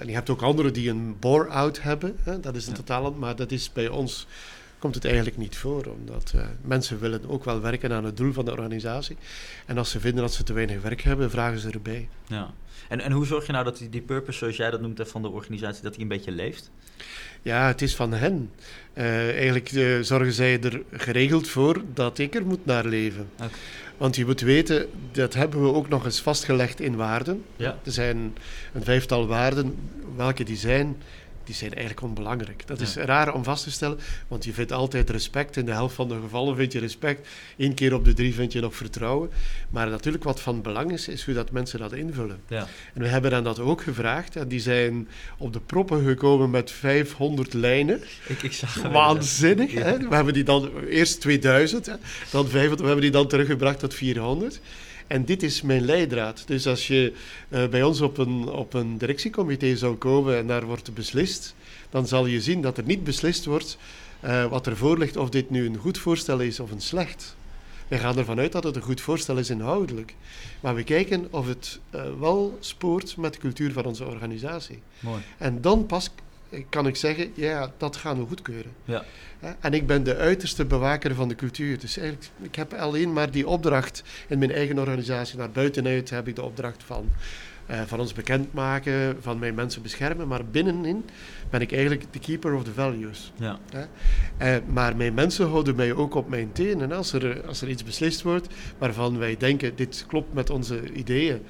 En je hebt ook anderen die een bore-out hebben. Hè? Dat is een Ja. totaal, maar dat is bij ons komt het eigenlijk niet voor, omdat eh, mensen willen ook wel werken aan het doel van de organisatie. En als ze vinden dat ze te weinig werk hebben, vragen ze erbij. ja. En, en hoe zorg je nou dat die, die purpose, zoals jij dat noemt, van de organisatie, dat die een beetje leeft? Ja, het is van hen. Eh, eigenlijk eh, zorgen zij er geregeld voor dat ik er moet naar leven. Want je moet weten, dat hebben we ook nog eens vastgelegd in waarden. Ja. Er zijn een vijftal waarden, welke die zijn, die zijn eigenlijk onbelangrijk. Dat is Ja. raar om vast te stellen, want je vindt altijd respect. In de helft van de gevallen vind je respect. Eén keer op de drie vind je nog vertrouwen. Maar natuurlijk wat van belang is, is hoe dat mensen dat invullen. Ja. En we hebben hen dat ook gevraagd. En die zijn op de proppen gekomen met 500 lijnen. Ik, ik zag Waanzinnig. Ja. Hè? We hebben die dan eerst 2000, hè? dan 500, we hebben die dan teruggebracht tot 400. En dit is mijn leidraad. Dus als je eh, bij ons op een, op een directiecomité zou komen en daar wordt beslist, dan zal je zien dat er niet beslist wordt eh, wat ervoor ligt of dit nu een goed voorstel is of een slecht. Wij gaan ervan uit dat het een goed voorstel is inhoudelijk. Maar we kijken of het eh, wel spoort met de cultuur van onze organisatie. Mooi. En dan pas kan ik zeggen, ja, dat gaan we goedkeuren. Ja. En ik ben de uiterste bewaker van de cultuur. Dus eigenlijk, ik heb alleen maar die opdracht in mijn eigen organisatie. Naar buitenuit heb ik de opdracht van, eh, van ons bekendmaken, van mijn mensen beschermen. Maar binnenin ben ik eigenlijk de keeper of the values. Ja. Eh, maar mijn mensen houden mij ook op mijn tenen. Als er, als er iets beslist wordt waarvan wij denken, dit klopt met onze ideeën.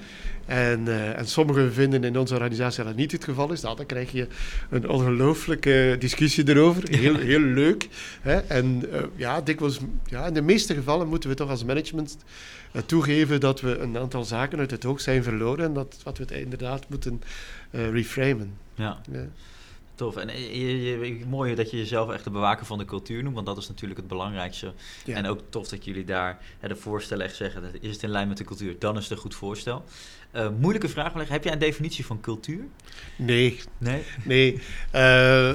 En, eh, en sommigen vinden in onze organisatie dat dat niet het geval is. Nou, dan krijg je een ongelooflijke discussie erover. Heel, heel leuk. Hè? En eh, ja, dikwijls, ja, in de meeste gevallen moeten we toch als management eh, toegeven dat we een aantal zaken uit het oog zijn verloren. En dat, dat we het inderdaad moeten reframen. ja. Ja. Tof. En je, je, mooi dat je jezelf echt de bewaker van de cultuur noemt, want dat is natuurlijk het belangrijkste. Ja. En ook tof dat jullie daar hè, de voorstellen echt zeggen, dat is het in lijn met de cultuur, dan is het een goed voorstel. Eh, moeilijke vraag, maar heb jij een definitie van cultuur? Nee, Nee? Nee, eh,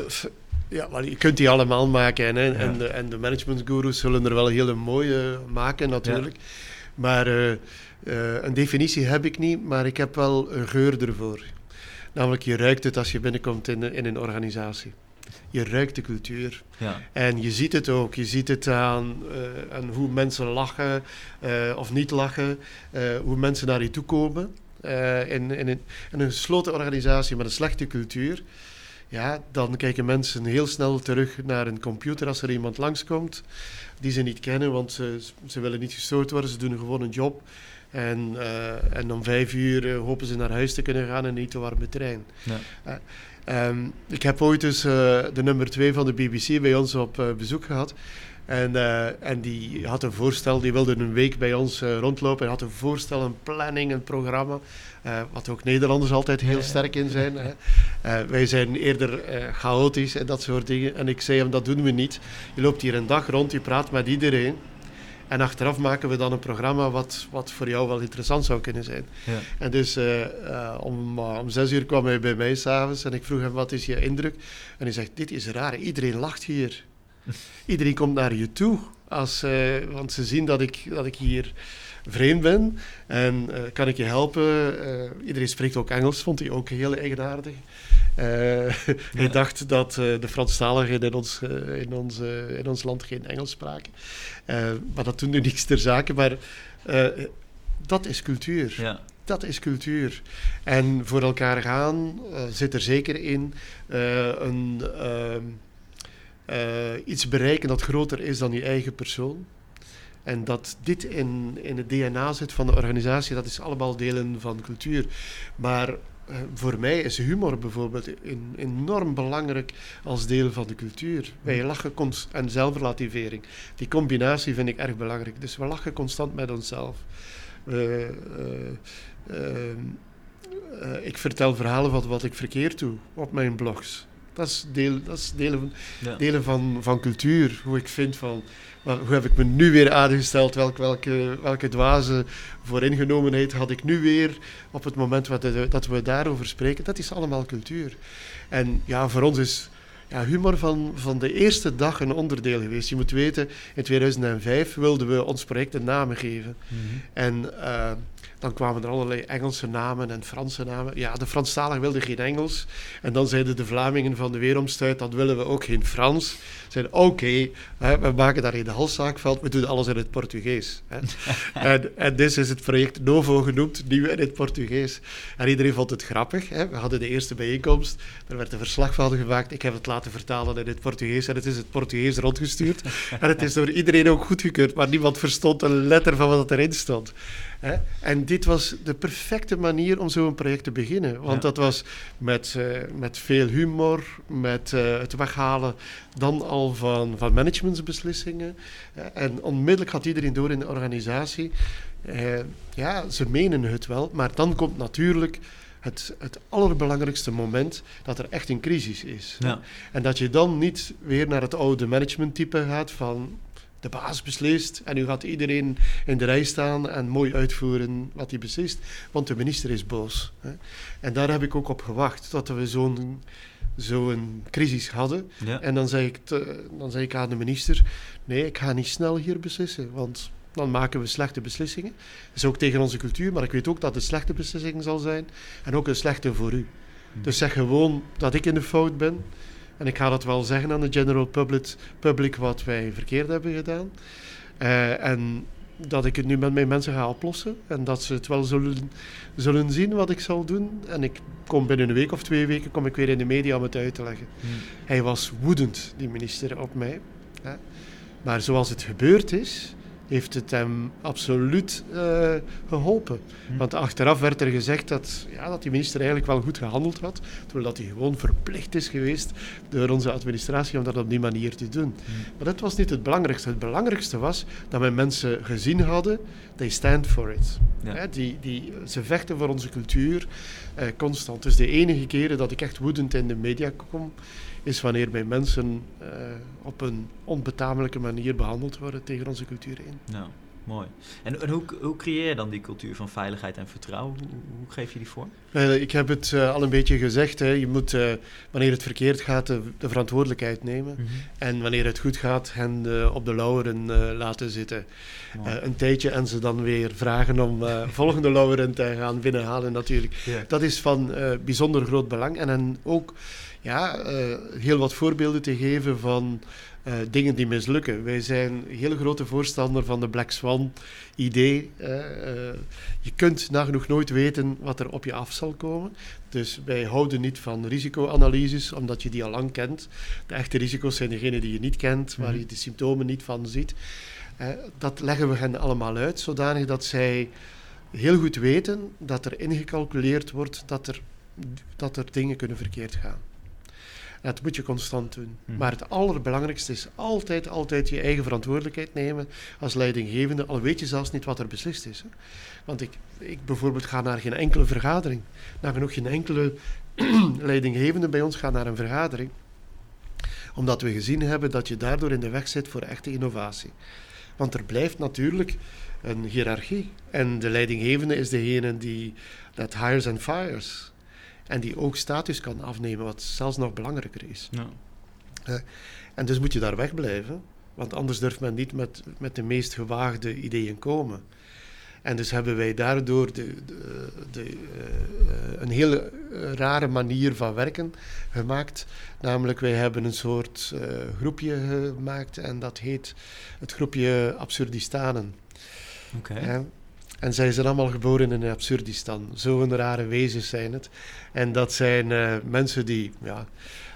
ja, maar je kunt die allemaal maken. En, en, Ja. en de, en de managementgurus zullen er wel hele mooie maken, natuurlijk. Maar eh, een definitie heb ik niet, maar ik heb wel een geur ervoor. Namelijk, je ruikt het als je binnenkomt in, in een organisatie. Je ruikt de cultuur. Ja. En je ziet het ook. Je ziet het aan, aan hoe mensen lachen of niet lachen. hoe mensen naar je toe komen. Eh, in, in, een, in een gesloten organisatie met een slechte cultuur. Ja, dan kijken mensen heel snel terug naar een computer als er iemand langskomt. Die ze niet kennen, want ze, ze willen niet gestoord worden. Ze doen gewoon een job. En, eh, en om vijf uur eh, hopen ze naar huis te kunnen gaan en niet te warme trein. Ja. Ehm, ik heb ooit dus de nummer twee van de BBC bij ons op bezoek gehad. En, eh, en die had een voorstel, die wilde een week bij ons eh, rondlopen. En had een voorstel, een planning, een programma. eh, wat ook Nederlanders altijd heel sterk in zijn. Hè. Wij zijn eerder chaotisch en dat soort dingen. En ik zei hem, dat doen we niet. Je loopt hier een dag rond, je praat met iedereen. En achteraf maken we dan een programma wat, wat voor jou wel interessant zou kunnen zijn. Ja. En dus om, uh, om zes uur kwam hij bij mij s'avonds en ik vroeg hem, wat is je indruk? En hij zegt, dit is raar, iedereen lacht hier. Iedereen komt naar je toe, als, eh, want ze zien dat ik, dat ik hier vreemd ben. En eh, kan ik je helpen? Eh, iedereen spreekt ook Engels, vond hij ook heel eigenaardig. Eh, Hij dacht dat de Franstaligen in ons, in, ons, in ons land geen Engels spraken. Maar dat doet nu niks ter zake. Maar dat is cultuur. Ja. Dat is cultuur. En voor elkaar gaan zit er zeker in een, ehm, eh, iets bereiken dat groter is dan je eigen persoon. En dat dit in, in het DNA zit van de organisatie, dat is allemaal delen van cultuur. Maar eh, voor mij is humor bijvoorbeeld enorm belangrijk als deel van de cultuur. Wij lachen constant en zelfrelativering. Die combinatie vind ik erg belangrijk. Dus we lachen constant met onszelf. Eh, ehm, eh, ik vertel verhalen van wat ik verkeerd doe op mijn blogs. Dat is, deel, dat is delen, van, Ja. delen van, van cultuur. Hoe ik vind van, hoe heb ik me nu weer aangesteld? Welk, welke, welke dwaze vooringenomenheid had ik nu weer op het moment dat we daarover spreken? Dat is allemaal cultuur. En ja, voor ons is ja, humor van, van de eerste dag een onderdeel geweest. Je moet weten, in 2005 wilden we ons project een naam geven. Mhm. En eh, dan kwamen er allerlei Engelse namen en Franse namen. Ja, de Franstaligen wilden geen Engels. En dan zeiden de Vlamingen van de Weeromstuit, dat willen we ook geen Frans. Zeiden, oké, we maken daar in halszaakveld, we doen alles in het Portugees. Hè. en, en dus is het project Novo genoemd, nieuw in het Portugees. En iedereen vond het grappig. Hè. We hadden de eerste bijeenkomst, er werd een verslag van gemaakt. Ik heb het laten vertalen in het Portugees en het is het Portugees rondgestuurd. en het is door iedereen ook goedgekeurd, maar niemand verstond een letter van wat erin stond. Hè? En dit was de perfecte manier om zo'n project te beginnen. Want Ja. dat was met, eh, met veel humor, met eh, het weghalen dan al van, van managementsbeslissingen. Eh, en onmiddellijk gaat iedereen door in de organisatie. Ja, ze menen het wel, maar dan komt natuurlijk het, het allerbelangrijkste moment dat er echt een crisis is. Ja. En dat je dan niet weer naar het oude managementtype gaat van de baas beslist en nu gaat iedereen in de rij staan en mooi uitvoeren wat hij beslist, want de minister is boos. Hè. En daar heb ik ook op gewacht, tot we zo'n zo'n crisis hadden. Ja. En dan zei, ik te- dan zei ik aan de minister, nee, ik ga niet snel hier beslissen, want dan maken we slechte beslissingen. Dat is ook tegen onze cultuur, maar ik weet ook dat het slechte beslissing zal zijn en ook een slechte voor u. Dus zeg gewoon dat ik in de fout ben. En ik ga dat wel zeggen aan de general public, public wat wij verkeerd hebben gedaan. Eh, en dat ik het nu met mijn mensen ga oplossen. En dat ze het wel zullen, zullen zien wat ik zal doen. En ik kom binnen een week of twee weken kom ik weer in de media om het uit te leggen. Hm. Hij was woedend, die minister, op mij. Maar zoals het gebeurd is, heeft het hem absoluut eh, geholpen. Hm. Want achteraf werd er gezegd dat, ja, dat die minister eigenlijk wel goed gehandeld had, terwijl dat hij gewoon verplicht is geweest door onze administratie om dat op die manier te doen. Maar dat was niet het belangrijkste. Het belangrijkste was dat mijn mensen gezien hadden, they stand for it. Ja. Hè, die, die, ze vechten voor onze cultuur eh, constant. Dus de enige keren dat ik echt woedend in de media kom, is wanneer mijn mensen eh, op een onbetamelijke manier behandeld worden tegen onze cultuur in. Mooi. En, en hoe, hoe creëer je dan die cultuur van veiligheid en vertrouwen? Hoe, hoe geef je die vorm? Wel, ik heb het eh, al een beetje gezegd. Hè. Je moet, eh, wanneer het verkeerd gaat, de, de verantwoordelijkheid nemen. En wanneer het goed gaat, hen eh, op de lauweren eh, laten zitten. Eh, een tijdje en ze dan weer vragen om eh, volgende lauweren te gaan binnenhalen natuurlijk. Dat is van eh, bijzonder groot belang. En hen ook ja, eh, heel wat voorbeelden te geven van eh, dingen die mislukken. Wij zijn heel grote voorstander van de Black Swan idee. eh, eh, je kunt nagenoeg nooit weten wat er op je af zal komen. Dus wij houden niet van risicoanalyses, omdat je die al lang kent. De echte risico's zijn degene die je niet kent, waar Mhm. je de symptomen niet van ziet. Dat leggen we hen allemaal uit, zodanig dat zij heel goed weten dat er ingecalculeerd wordt dat er, dat er dingen kunnen verkeerd gaan. Dat moet je constant doen. Mhm. Maar het allerbelangrijkste is altijd, altijd je eigen verantwoordelijkheid nemen als leidinggevende, al weet je zelfs niet wat er beslist is. Hè. Want ik, ik bijvoorbeeld ga naar geen enkele vergadering. Nagenoeg geen enkele leidinggevende bij ons gaat naar een vergadering. Omdat we gezien hebben dat je daardoor in de weg zit voor echte innovatie. Want er blijft natuurlijk een hiërarchie. En de leidinggevende is degene die dat hires and fires. En die ook status kan afnemen, wat zelfs nog belangrijker is. Ja. En dus moet je daar wegblijven, want anders durft men niet met, met de meest gewaagde ideeën komen. En dus hebben wij daardoor de, de, de, eh, een hele eh, rare manier van werken gemaakt. Namelijk, wij hebben een soort eh, groepje gemaakt en dat heet het groepje Absurdistanen. Oké. En zij zijn allemaal geboren in Absurdistan. Zo'n rare wezens zijn het. En dat zijn eh, mensen die ja,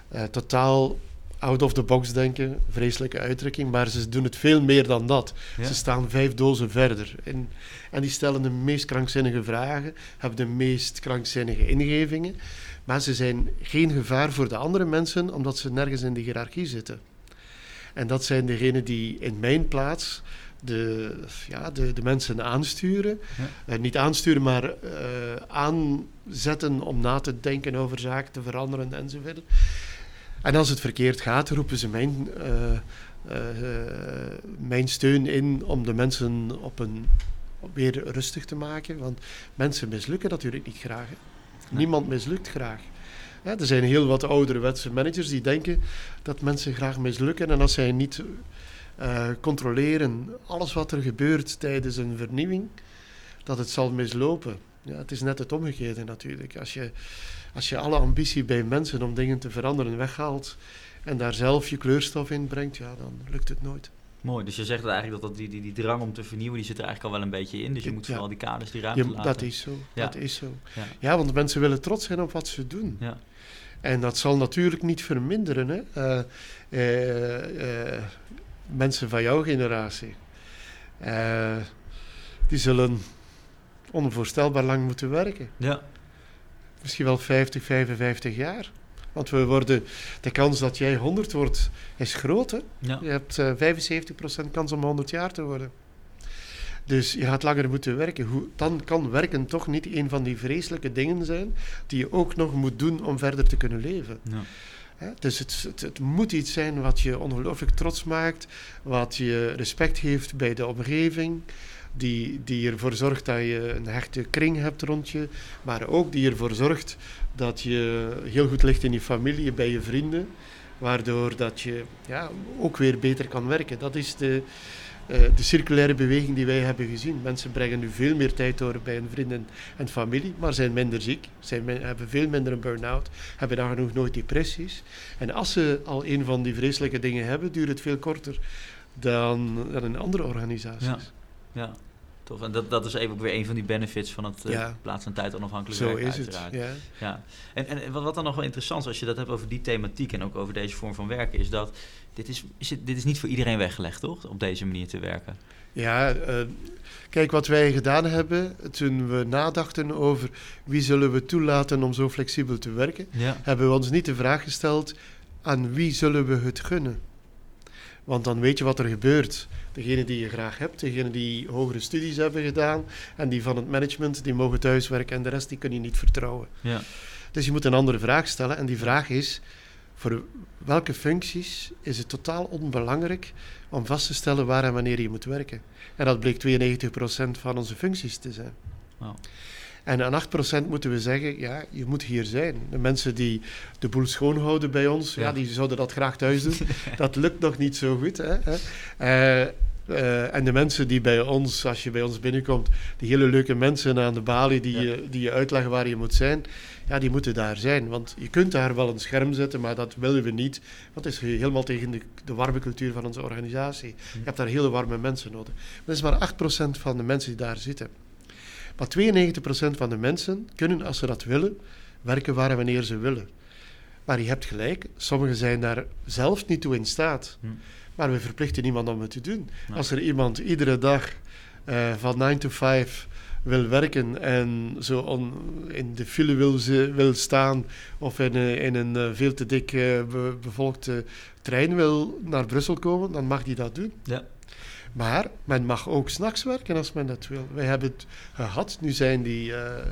eh, totaal out of the box denken. Vreselijke uitdrukking, maar ze doen het veel meer dan dat. Ja. Ze staan vijf dozen verder. En, en die stellen de meest krankzinnige vragen, hebben de meest krankzinnige ingevingen. Maar ze zijn geen gevaar voor de andere mensen, omdat ze nergens in de hiërarchie zitten. En dat zijn degenen die in mijn plaats de, ja, de, de mensen aansturen. Ja. Eh, niet aansturen, maar eh, aanzetten om na te denken over zaken, te veranderen enzovoort. En als het verkeerd gaat, roepen ze mijn, eh, mijn steun in om de mensen op een, op weer rustig te maken. Want mensen mislukken natuurlijk niet graag. Nee. Niemand mislukt graag. Ja, er zijn heel wat ouderwetse managers die denken dat mensen graag mislukken. En als zij niet eh, controleren alles wat er gebeurt tijdens een vernieuwing, dat het zal mislopen. Ja, het is net het omgekeerde natuurlijk. Als je, als je alle ambitie bij mensen om dingen te veranderen weghaalt en daar zelf je kleurstof in brengt, ja, dan lukt het nooit. Mooi, dus je zegt eigenlijk dat, dat die, die, die drang om te vernieuwen, die zit er eigenlijk al wel een beetje in. Dus je Ja. moet vooral die kaders, die ruimte Je, laten. dat is zo. Ja. Dat is zo. Ja. Ja, want mensen willen trots zijn op wat ze doen. Ja. En dat zal natuurlijk niet verminderen. Hè? Eh, eh, mensen van jouw generatie, eh, die zullen onvoorstelbaar lang moeten werken. Ja. Misschien wel 50, 55 jaar. Want we worden, de kans dat jij 100 wordt, is groot. Hè? Ja. Je hebt eh 75% kans om 100 jaar te worden. Dus je gaat langer moeten werken. Hoe, dan kan werken toch niet een van die vreselijke dingen zijn die je ook nog moet doen om verder te kunnen leven. Ja. Dus het, het, het moet iets zijn wat je ongelooflijk trots maakt, wat je respect geeft bij de omgeving, die, die ervoor zorgt dat je een hechte kring hebt rond je, maar ook die ervoor zorgt dat je heel goed ligt in je familie, bij je vrienden, waardoor dat je ja, ook weer beter kan werken. Dat is de, de circulaire beweging die wij hebben gezien. Mensen brengen nu veel meer tijd door bij hun vrienden en familie, maar zijn minder ziek, zijn hebben veel minder een burn-out, hebben nagenoeg nooit depressies. En als ze al een van die vreselijke dingen hebben, duurt het veel korter dan, dan in andere organisaties. Ja. Ja, tof. En dat, dat is even ook weer een van die benefits van het eh, Ja. plaats- en tijd onafhankelijk Zo werken is het. uiteraard. Ja. Ja. En, en wat, dan nog wel interessant is, als je dat hebt over die thematiek en ook over deze vorm van werken, is dat dit is, is het, dit is niet voor iedereen weggelegd, toch? Op deze manier te werken. Ja, eh, kijk wat wij gedaan hebben toen we nadachten over wie zullen we toelaten om zo flexibel te werken, Ja. hebben we ons niet de vraag gesteld aan wie zullen we het gunnen. Want dan weet je wat er gebeurt. Degene die je graag hebt, degene die hogere studies hebben gedaan en die van het management, die mogen thuiswerken en de rest die kun je niet vertrouwen. Ja. Dus je moet een andere vraag stellen en die vraag is, voor welke functies is het totaal onbelangrijk om vast te stellen waar en wanneer je moet werken? En dat bleek 92% van onze functies te zijn. Wauw. En aan 8% moeten we zeggen, ja, je moet hier zijn. De mensen die de boel schoonhouden bij ons, ja, Ja. die zouden dat graag thuis doen. dat lukt nog niet zo goed. Hè? Eh, eh, en de mensen die bij ons, als je bij ons binnenkomt, die hele leuke mensen aan de balie die, Ja. je, die je uitleggen waar je moet zijn, ja, die moeten daar zijn. Want je kunt daar wel een scherm zetten, maar dat willen we niet. Want het is helemaal tegen de, de warme cultuur van onze organisatie. Je hebt daar hele warme mensen nodig. Maar dat is maar 8% van de mensen die daar zitten. Maar 92% van de mensen kunnen, als ze dat willen, werken waar en wanneer ze willen. Maar je hebt gelijk, sommigen zijn daar zelf niet toe in staat. Hm. Maar we verplichten niemand om het te doen. Als er iemand iedere dag eh, van 9 to 5 wil werken en zo on- in de file wil, ze, wil staan of in, een- in een eh, veel te dik eh, be- bevolkte trein wil naar Brussel komen, dan mag die dat doen. Ja. Maar men mag ook s'nachts werken als men dat wil. Wij hebben het gehad, nu zijn die eh,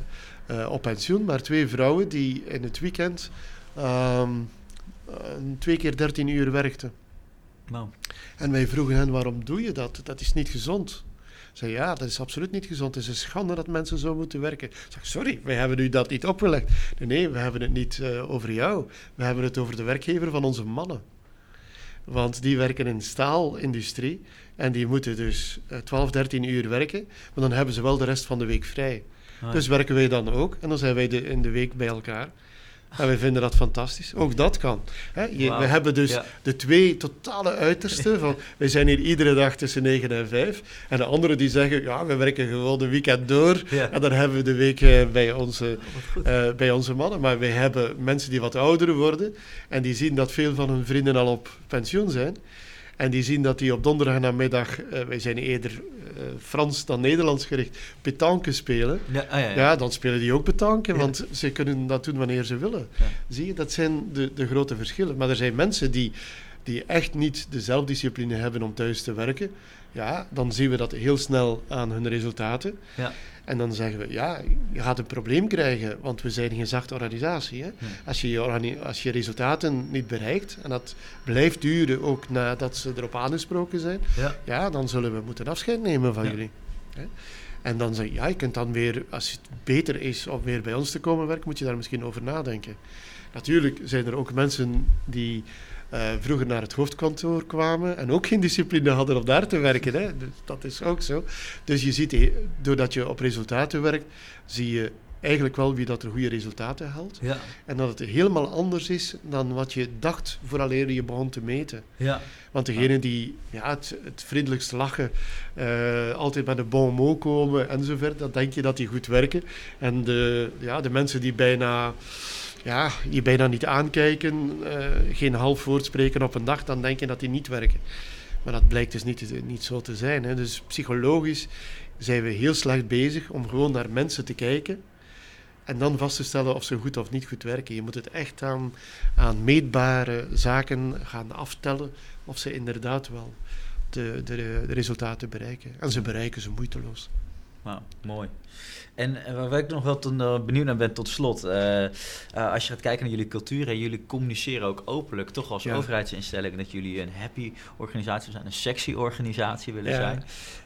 eh, op pensioen, maar twee vrouwen die in het weekend ehm, eh, twee keer 13 uur werkten. Wauw. En wij vroegen hen, waarom doe je dat? Dat is niet gezond. Zei ja, dat is absoluut niet gezond. Het is een schande dat mensen zo moeten werken. Ik zeg, sorry, wij hebben u dat niet opgelegd. Nee, nee, we hebben het niet over jou. We hebben het over de werkgever van onze mannen. Want die werken in de staalindustrie en die moeten dus eh, 12, 13 uur werken. Maar dan hebben ze wel de rest van de week vrij. Ah, Dus werken wij dan ook en dan zijn wij de, in de week bij elkaar. En wij vinden dat fantastisch. Ook dat kan. Hè? Je. We hebben dus Ja. de twee totale uitersten. Van, wij zijn hier iedere dag tussen 9 en 5. En de anderen die zeggen, ja, we werken gewoon de weekend door. Ja. En dan hebben we de week eh, bij, onze, eh, bij onze mannen. Maar wij hebben mensen die wat ouder worden. En die zien dat veel van hun vrienden al op pensioen zijn. En die zien dat die op donderdag namiddag, eh wij zijn eerder eh, Frans dan Nederlands gericht, petanque spelen. ja, ah, ja, ja. Ja, dan spelen die ook petanque, want ze kunnen dat doen wanneer ze willen. Zie je, dat zijn de, de grote verschillen. Maar er zijn mensen die, die echt niet de zelfdiscipline hebben om thuis te werken. Ja, dan zien we dat heel snel aan hun resultaten. Ja. En dan zeggen we, ja, je gaat een probleem krijgen, want we zijn een gezachte organisatie. Hè? Als, je als je resultaten niet bereikt, en dat blijft duren ook nadat ze erop aangesproken zijn, Ja. ja, dan zullen we moeten afscheid nemen van Ja. jullie. Hè? En dan zeg je, ja, je kunt dan weer, als het beter is om weer bij ons te komen werken, moet je daar misschien over nadenken. Natuurlijk zijn er ook mensen die eh, vroeger naar het hoofdkantoor kwamen en ook geen discipline hadden om daar te werken. Hè? Dus dat is ook zo. Dus je ziet, eh, doordat je op resultaten werkt, zie je eigenlijk wel wie dat er goede resultaten haalt. Ja. En dat het helemaal anders is dan wat je dacht vooraleer je begon te meten. Ja. Want degene die ja, het, het vriendelijkst lachen, eh, altijd met een bon mot komen en zo verder, dan denk je dat die goed werken. En de, ja, de mensen die bijna, ja, je bijna niet aankijken, eh, geen half woord spreken op een dag, dan denk je dat die niet werken. Maar dat blijkt dus niet, niet zo te zijn. Hè. Dus psychologisch zijn we heel slecht bezig om gewoon naar mensen te kijken en dan vast te stellen of ze goed of niet goed werken. Je moet het echt aan, aan meetbare zaken gaan aftellen of ze inderdaad wel de, de, resultaten bereiken. En ze bereiken ze moeiteloos. Wauw, mooi. En waar ik nog wel ten, uh, benieuwd naar ben tot slot. Uh, als je gaat kijken naar jullie cultuur en jullie communiceren ook openlijk, toch als ja. overheidsinstelling, dat jullie een happy organisatie zijn, een sexy organisatie willen ja.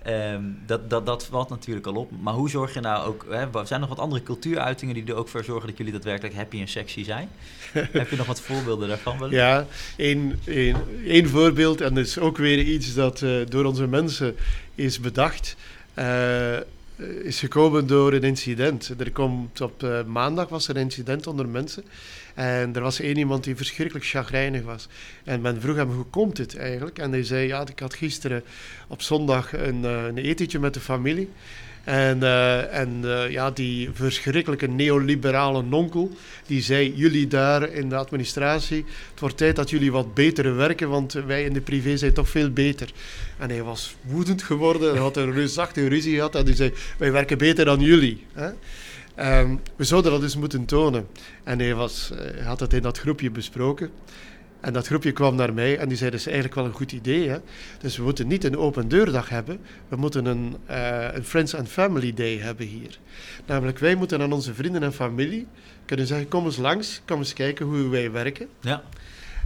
zijn. Um, dat, dat, dat valt natuurlijk al op. Maar hoe zorg je nou ook, hè, zijn er nog wat andere cultuuruitingen die er ook voor zorgen dat jullie daadwerkelijk happy en sexy zijn? Heb je nog wat voorbeelden daarvan? Willen? Ja, één, één, één voorbeeld, en dat is ook weer iets dat door onze mensen is bedacht. Eh, is gekomen door een incident. Er komt op uh, maandag was er een incident onder mensen. En er was één iemand die verschrikkelijk chagrijnig was. En men vroeg hem, hoe komt het eigenlijk? En hij zei, ja, ik had gisteren op zondag een, uh, een etentje met de familie. En, uh, en uh, ja, die verschrikkelijke neoliberale nonkel, die zei, jullie daar in de administratie, het wordt tijd dat jullie wat beter werken, want wij in de privé zijn toch veel beter. En hij was woedend geworden, hij had een reusachtige ruzie gehad en die zei, wij werken beter dan jullie. Hè? Um, we zouden dat dus moeten tonen. En hij, was, hij had het in dat groepje besproken. En dat groepje kwam naar mij en die zei, dat is eigenlijk wel een goed idee. Hè? Dus we moeten niet een open deurdag hebben, we moeten een, uh, een Friends and Family Day hebben hier. Namelijk, wij moeten aan onze vrienden en familie kunnen zeggen, kom eens langs, kom eens kijken hoe wij werken. Ja.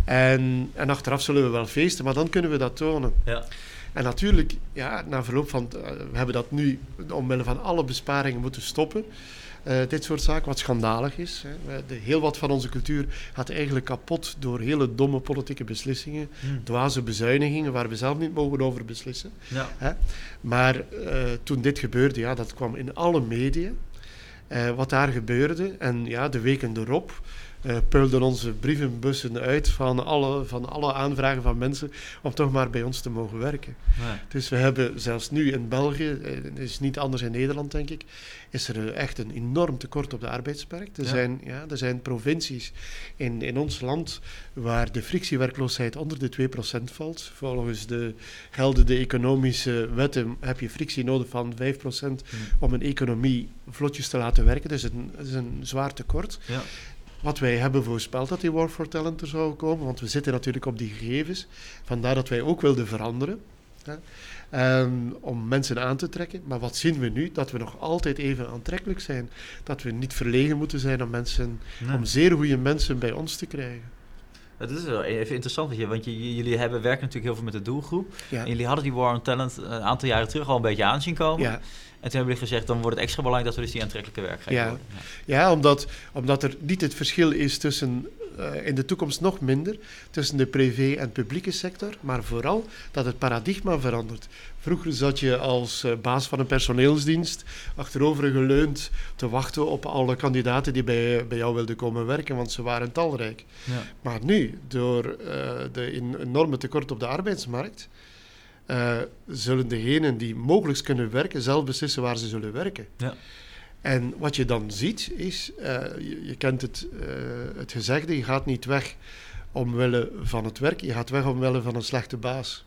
En, en achteraf zullen we wel feesten, maar dan kunnen we dat tonen. Ja. En natuurlijk, ja, na verloop van, uh, we hebben dat nu omwille van alle besparingen moeten stoppen. Uh, dit soort zaken, wat schandalig is. Hè. De, heel wat van onze cultuur gaat eigenlijk kapot door hele domme politieke beslissingen, Hmm. dwaze bezuinigingen, waar we zelf niet mogen over beslissen. Ja. Hè. Maar uh, toen dit gebeurde, ja, dat kwam in alle media. Uh, wat daar gebeurde, en ja, de weken erop uh, peulden onze brievenbussen uit van alle, van alle aanvragen van mensen om toch maar bij ons te mogen werken. Dus we hebben zelfs nu in België, het is niet anders in Nederland denk ik, is er echt een enorm tekort op de arbeidsmarkt. Er, Ja. zijn, ja, er zijn provincies in, in ons land waar de frictiewerkloosheid onder de 2% valt. Volgens de geldende economische wetten heb je frictie nodig van 5% om een economie vlotjes te laten werken. Dus het is een zwaar tekort. Ja. Wat wij hebben voorspeld dat die War for Talent er zou komen, want we zitten natuurlijk op die gegevens. Vandaar dat wij ook wilden veranderen. Hè, um, om mensen aan te trekken. Maar wat zien we nu? Dat we nog altijd even aantrekkelijk zijn. Dat we niet verlegen moeten zijn om, mensen, Nee. om zeer goede mensen bij ons te krijgen. Dat is wel even interessant, want je- want je- jullie hebben, werken natuurlijk heel veel met de doelgroep. Ja. En jullie hadden die War on Talent een aantal jaren terug al een beetje aanzien komen. Ja, En toen hebben jullie gezegd, dan wordt het extra belangrijk dat we dus die aantrekkelijke werkgever Ja. worden. ja omdat, omdat er niet het verschil is tussen uh, in de toekomst nog minder tussen de privé en publieke sector, maar vooral dat het paradigma verandert. Vroeger zat je als uh, baas van een personeelsdienst achterover geleund te wachten op alle kandidaten die bij, bij jou wilden komen werken, want ze waren talrijk. Ja. Maar nu, door uh, de enorme tekort op de arbeidsmarkt, uh, zullen degenen die mogelijk kunnen werken zelf beslissen waar ze zullen werken. Ja. En wat je dan ziet is, uh, je, je, kent het, uh, het gezegde, je gaat niet weg omwille van het werk, je gaat weg omwille van een slechte baas.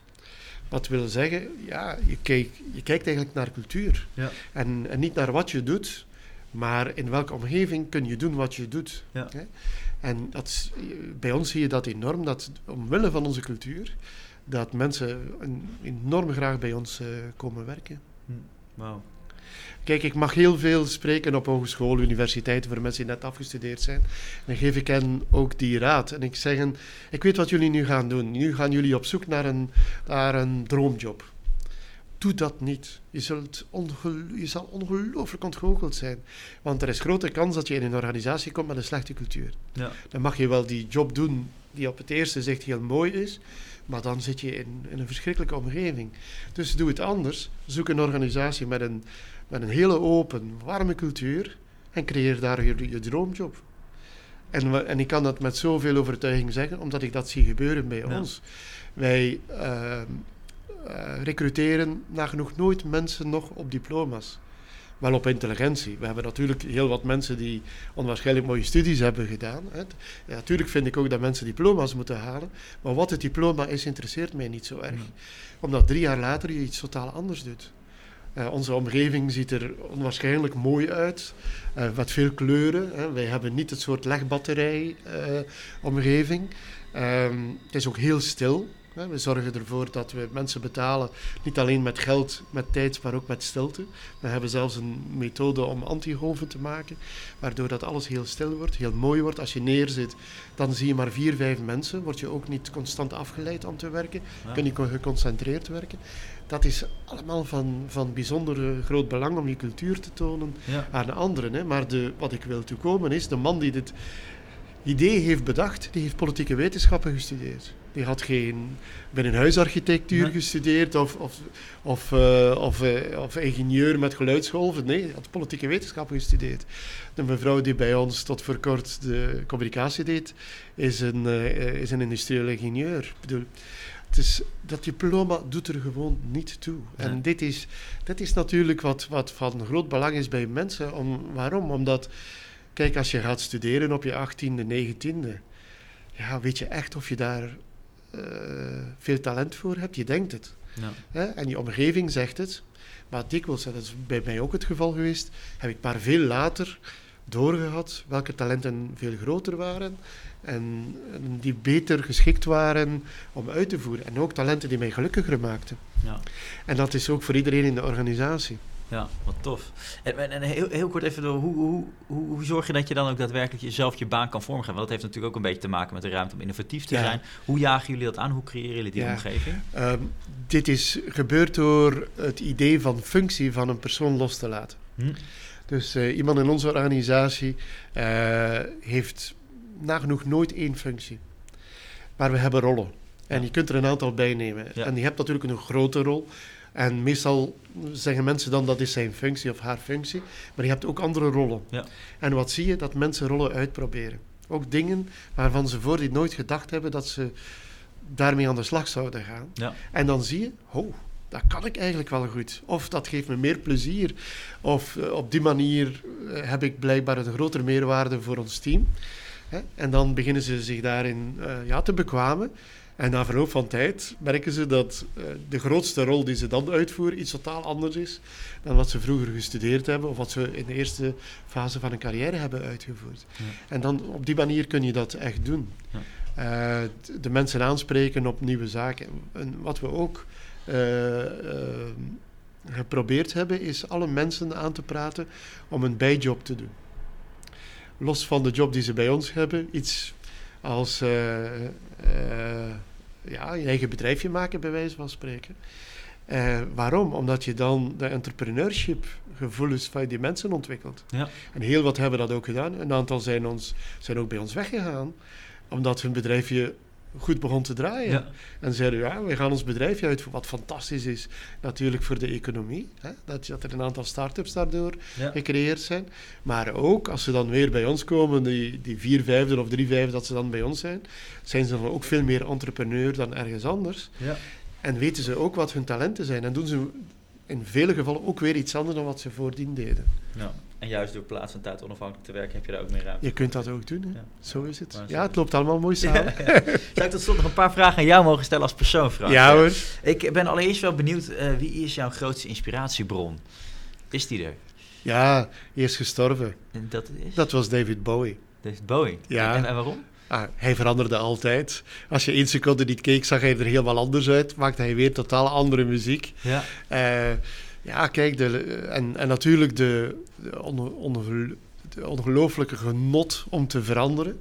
Wat wil zeggen, ja, je, kijkt, je kijkt eigenlijk naar cultuur. Ja. En, en, niet naar wat je doet, maar in welke omgeving kun je doen wat je doet. Ja. En dat, bij ons zie je dat enorm, dat omwille van onze cultuur, dat mensen enorm graag bij ons uh, komen werken. Hm. Wow. Kijk, ik mag heel veel spreken op hogescholen, universiteiten voor mensen die net afgestudeerd zijn. En dan geef ik hen ook die raad. En ik zeg hen, ik weet wat jullie nu gaan doen. Nu gaan jullie op zoek naar een, naar een droomjob. Doe dat niet. Je, zult je zal ongelooflijk ontgoocheld zijn. Want er is grote kans dat je in een organisatie komt met een slechte cultuur. Ja. Dan mag je wel die job doen die op het eerste zicht heel mooi is, maar dan zit je in, in een verschrikkelijke omgeving. Dus doe het anders. Zoek een organisatie met een, met een hele open, warme cultuur en creëer daar je, je droomjob. En, en ik kan dat met zoveel overtuiging zeggen, omdat ik dat zie gebeuren bij Ja. ons. Wij uh, uh, recruteren nagenoeg nooit mensen nog op diploma's. Wel op intelligentie. We hebben natuurlijk heel wat mensen die onwaarschijnlijk mooie studies hebben gedaan. Hè. Ja, natuurlijk vind ik ook dat mensen diploma's moeten halen. Maar wat het diploma is, interesseert mij niet zo erg. Omdat drie jaar later je iets totaal anders doet. Uh, onze omgeving ziet er onwaarschijnlijk mooi uit, uh, met veel kleuren. Hè. Wij hebben niet het soort legbatterij-omgeving. Uh, um, het is ook heel stil. We zorgen ervoor dat we mensen betalen, niet alleen met geld, met tijd, maar ook met stilte. We hebben zelfs een methode om antigolven te maken, waardoor dat alles heel stil wordt, heel mooi wordt. Als je neerzit, dan zie je maar vier, vijf mensen. Word je ook niet constant afgeleid om te werken. Ja. Kun je geconcentreerd werken. Dat is allemaal van, van bijzonder groot belang om je cultuur te tonen ja. aan anderen. Hè. Maar de, wat ik wil toekomen is, de man die dit idee heeft bedacht, die heeft politieke wetenschappen gestudeerd. Die had geen binnenhuisarchitectuur nee. gestudeerd of, of, of, uh, of, uh, of, ingenieur met geluidsgolven. Nee, hij had politieke wetenschappen gestudeerd. De mevrouw die bij ons tot voor kort de communicatie deed, is een, uh, is een industrieel ingenieur. Ik bedoel, het is, dat diploma doet er gewoon niet toe. En dit is, dit is natuurlijk wat, wat van groot belang is bij mensen. Om, waarom? Omdat, kijk, als je gaat studeren op je 18e, 19e, ja, weet je echt of je daar uh, veel talent voor hebt. Je denkt het. Ja. Hè? En je omgeving zegt het. Maar dikwijls, dat is bij mij ook het geval geweest, heb ik maar veel later doorgehad welke talenten veel groter waren en, en die beter geschikt waren om uit te voeren. En ook talenten die mij gelukkiger maakten. Ja. En dat is ook voor iedereen in de organisatie. Ja, wat tof. En, en heel, heel, kort even door, hoe, hoe, hoe, hoe, zorg je dat je dan ook daadwerkelijk jezelf je baan kan vormgeven? Want dat heeft natuurlijk ook een beetje te maken met de ruimte om innovatief te ja. zijn. Hoe jagen jullie dat aan? Hoe creëren jullie die ja. omgeving? Um, dit is gebeurd door het idee van functie van een persoon los te laten. Hm. Dus uh, iemand in onze organisatie uh, heeft nagenoeg nooit één functie. Maar we hebben rollen. En je kunt er een aantal bij nemen. En je hebt natuurlijk een grote rol. En meestal zeggen mensen dan dat is zijn functie of haar functie. Maar je hebt ook andere rollen. Ja. En wat zie je? Dat mensen rollen uitproberen. Ook dingen waarvan ze voor dit nooit gedacht hebben dat ze daarmee aan de slag zouden gaan. Ja. En dan zie je, oh, dat kan ik eigenlijk wel goed. Of dat geeft me meer plezier. Of uh, op die manier uh, heb ik blijkbaar een grotere meerwaarde voor ons team. Hè? En dan beginnen ze zich daarin uh, ja, te bekwamen. En na verloop van tijd merken ze dat uh, de grootste rol die ze dan uitvoeren iets totaal anders is dan wat ze vroeger gestudeerd hebben of wat ze in de eerste fase van een carrière hebben uitgevoerd. Ja. En dan op die manier kun je dat echt doen. Ja. Uh, de mensen aanspreken op nieuwe zaken. En wat we ook uh, geprobeerd hebben, is alle mensen aan te praten om een bijjob te doen. Los van de job die ze bij ons hebben, iets als ja, je eigen bedrijfje maken, bij wijze van spreken. Uh, waarom? Omdat je dan de entrepreneurship gevoelens van die mensen ontwikkelt. Ja. En heel wat hebben dat ook gedaan. Een aantal zijn, ons, zijn ook bij ons weggegaan, omdat hun bedrijfje goed begon te draaien. Ja. En zeiden, ja, we gaan ons bedrijfje uit, wat fantastisch is natuurlijk voor de economie. Hè? Dat, dat er een aantal start-ups daardoor ja. gecreëerd zijn. Maar ook, als ze dan weer bij ons komen, die, die vier vijfde of drie vijfde dat ze dan bij ons zijn, zijn ze dan ook veel meer entrepreneur dan ergens anders. Ja. En weten ze ook wat hun talenten zijn. En doen ze in vele gevallen ook weer iets anders dan wat ze voordien deden. Ja. En juist door plaats van tijd onafhankelijk te werken heb je daar ook meer ruimte. Je kunt dat ook doen, hè? Ja. Zo is het. Ja, het loopt allemaal mooi samen. Ja, ja. Zou ik tot slot nog een paar vragen aan jou mogen stellen als persoon, Frank? Ja hoor. Ik ben allereerst wel benieuwd, uh, wie is jouw grootste inspiratiebron? Is die er? Ja, is gestorven. En dat is? Dat was David Bowie. David Bowie? Ja. En, en waarom? Ah, hij veranderde altijd. Als je één seconde niet keek, zag hij er helemaal anders uit. Maakte hij weer totaal andere muziek. Ja. Uh, ja, kijk, de, en, en natuurlijk de, de, on, on, de ongelooflijke genot om te veranderen.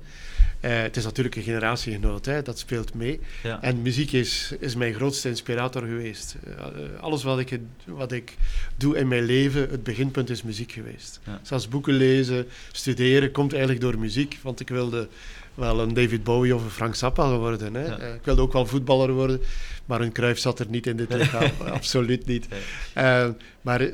Uh, het is natuurlijk een generatiegenoot, hè, dat speelt mee. Ja. En muziek is, is mijn grootste inspirator geweest. Uh, alles wat ik, wat ik doe in mijn leven, het beginpunt is muziek geweest. Ja. Zelfs boeken lezen, studeren, komt eigenlijk door muziek. Want ik wilde wel een David Bowie of een Frank Zappa worden. Hè. Ja. Uh, ik wilde ook wel voetballer worden, maar een Cruijff zat er niet in dit lichaam. Absoluut niet. Nee. maar,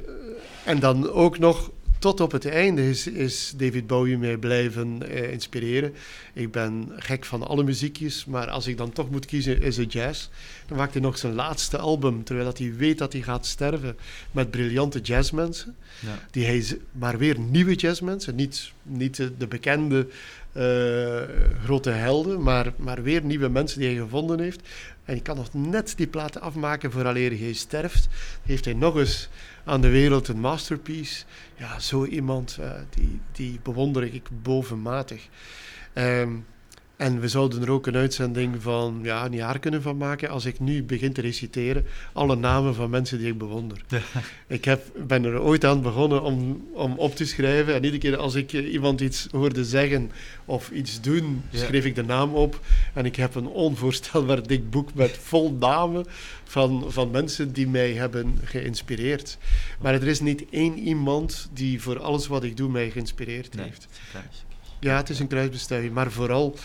en dan ook nog tot op het einde is, is David Bowie mij blijven eh, inspireren. Ik ben gek van alle muziekjes, maar als ik dan toch moet kiezen, is het jazz. Dan maakt hij nog zijn laatste album, terwijl dat hij weet dat hij gaat sterven met briljante jazzmensen. Ja. Die hij, maar weer nieuwe jazzmensen, niet, niet de, de bekende eh, grote helden, maar, maar weer nieuwe mensen die hij gevonden heeft. En je kan nog net die platen afmaken vooraleer hij sterft. Heeft hij nog eens aan de wereld een masterpiece. Ja, zo iemand, eh, die, die bewonder ik bovenmatig. Ehm, en we zouden er ook een uitzending van ja, een jaar kunnen van maken als ik nu begin te reciteren alle namen van mensen die ik bewonder. Ik heb, ben er ooit aan begonnen om, om op te schrijven en iedere keer als ik eh, iemand iets hoorde zeggen of iets doen, Ja. schreef ik de naam op. En ik heb een onvoorstelbaar dik boek met vol namen van, van mensen die mij hebben geïnspireerd. Maar er is niet één iemand die voor alles wat ik doe mij geïnspireerd Nee, heeft. Ja, het is een kruisbestuiving, maar vooral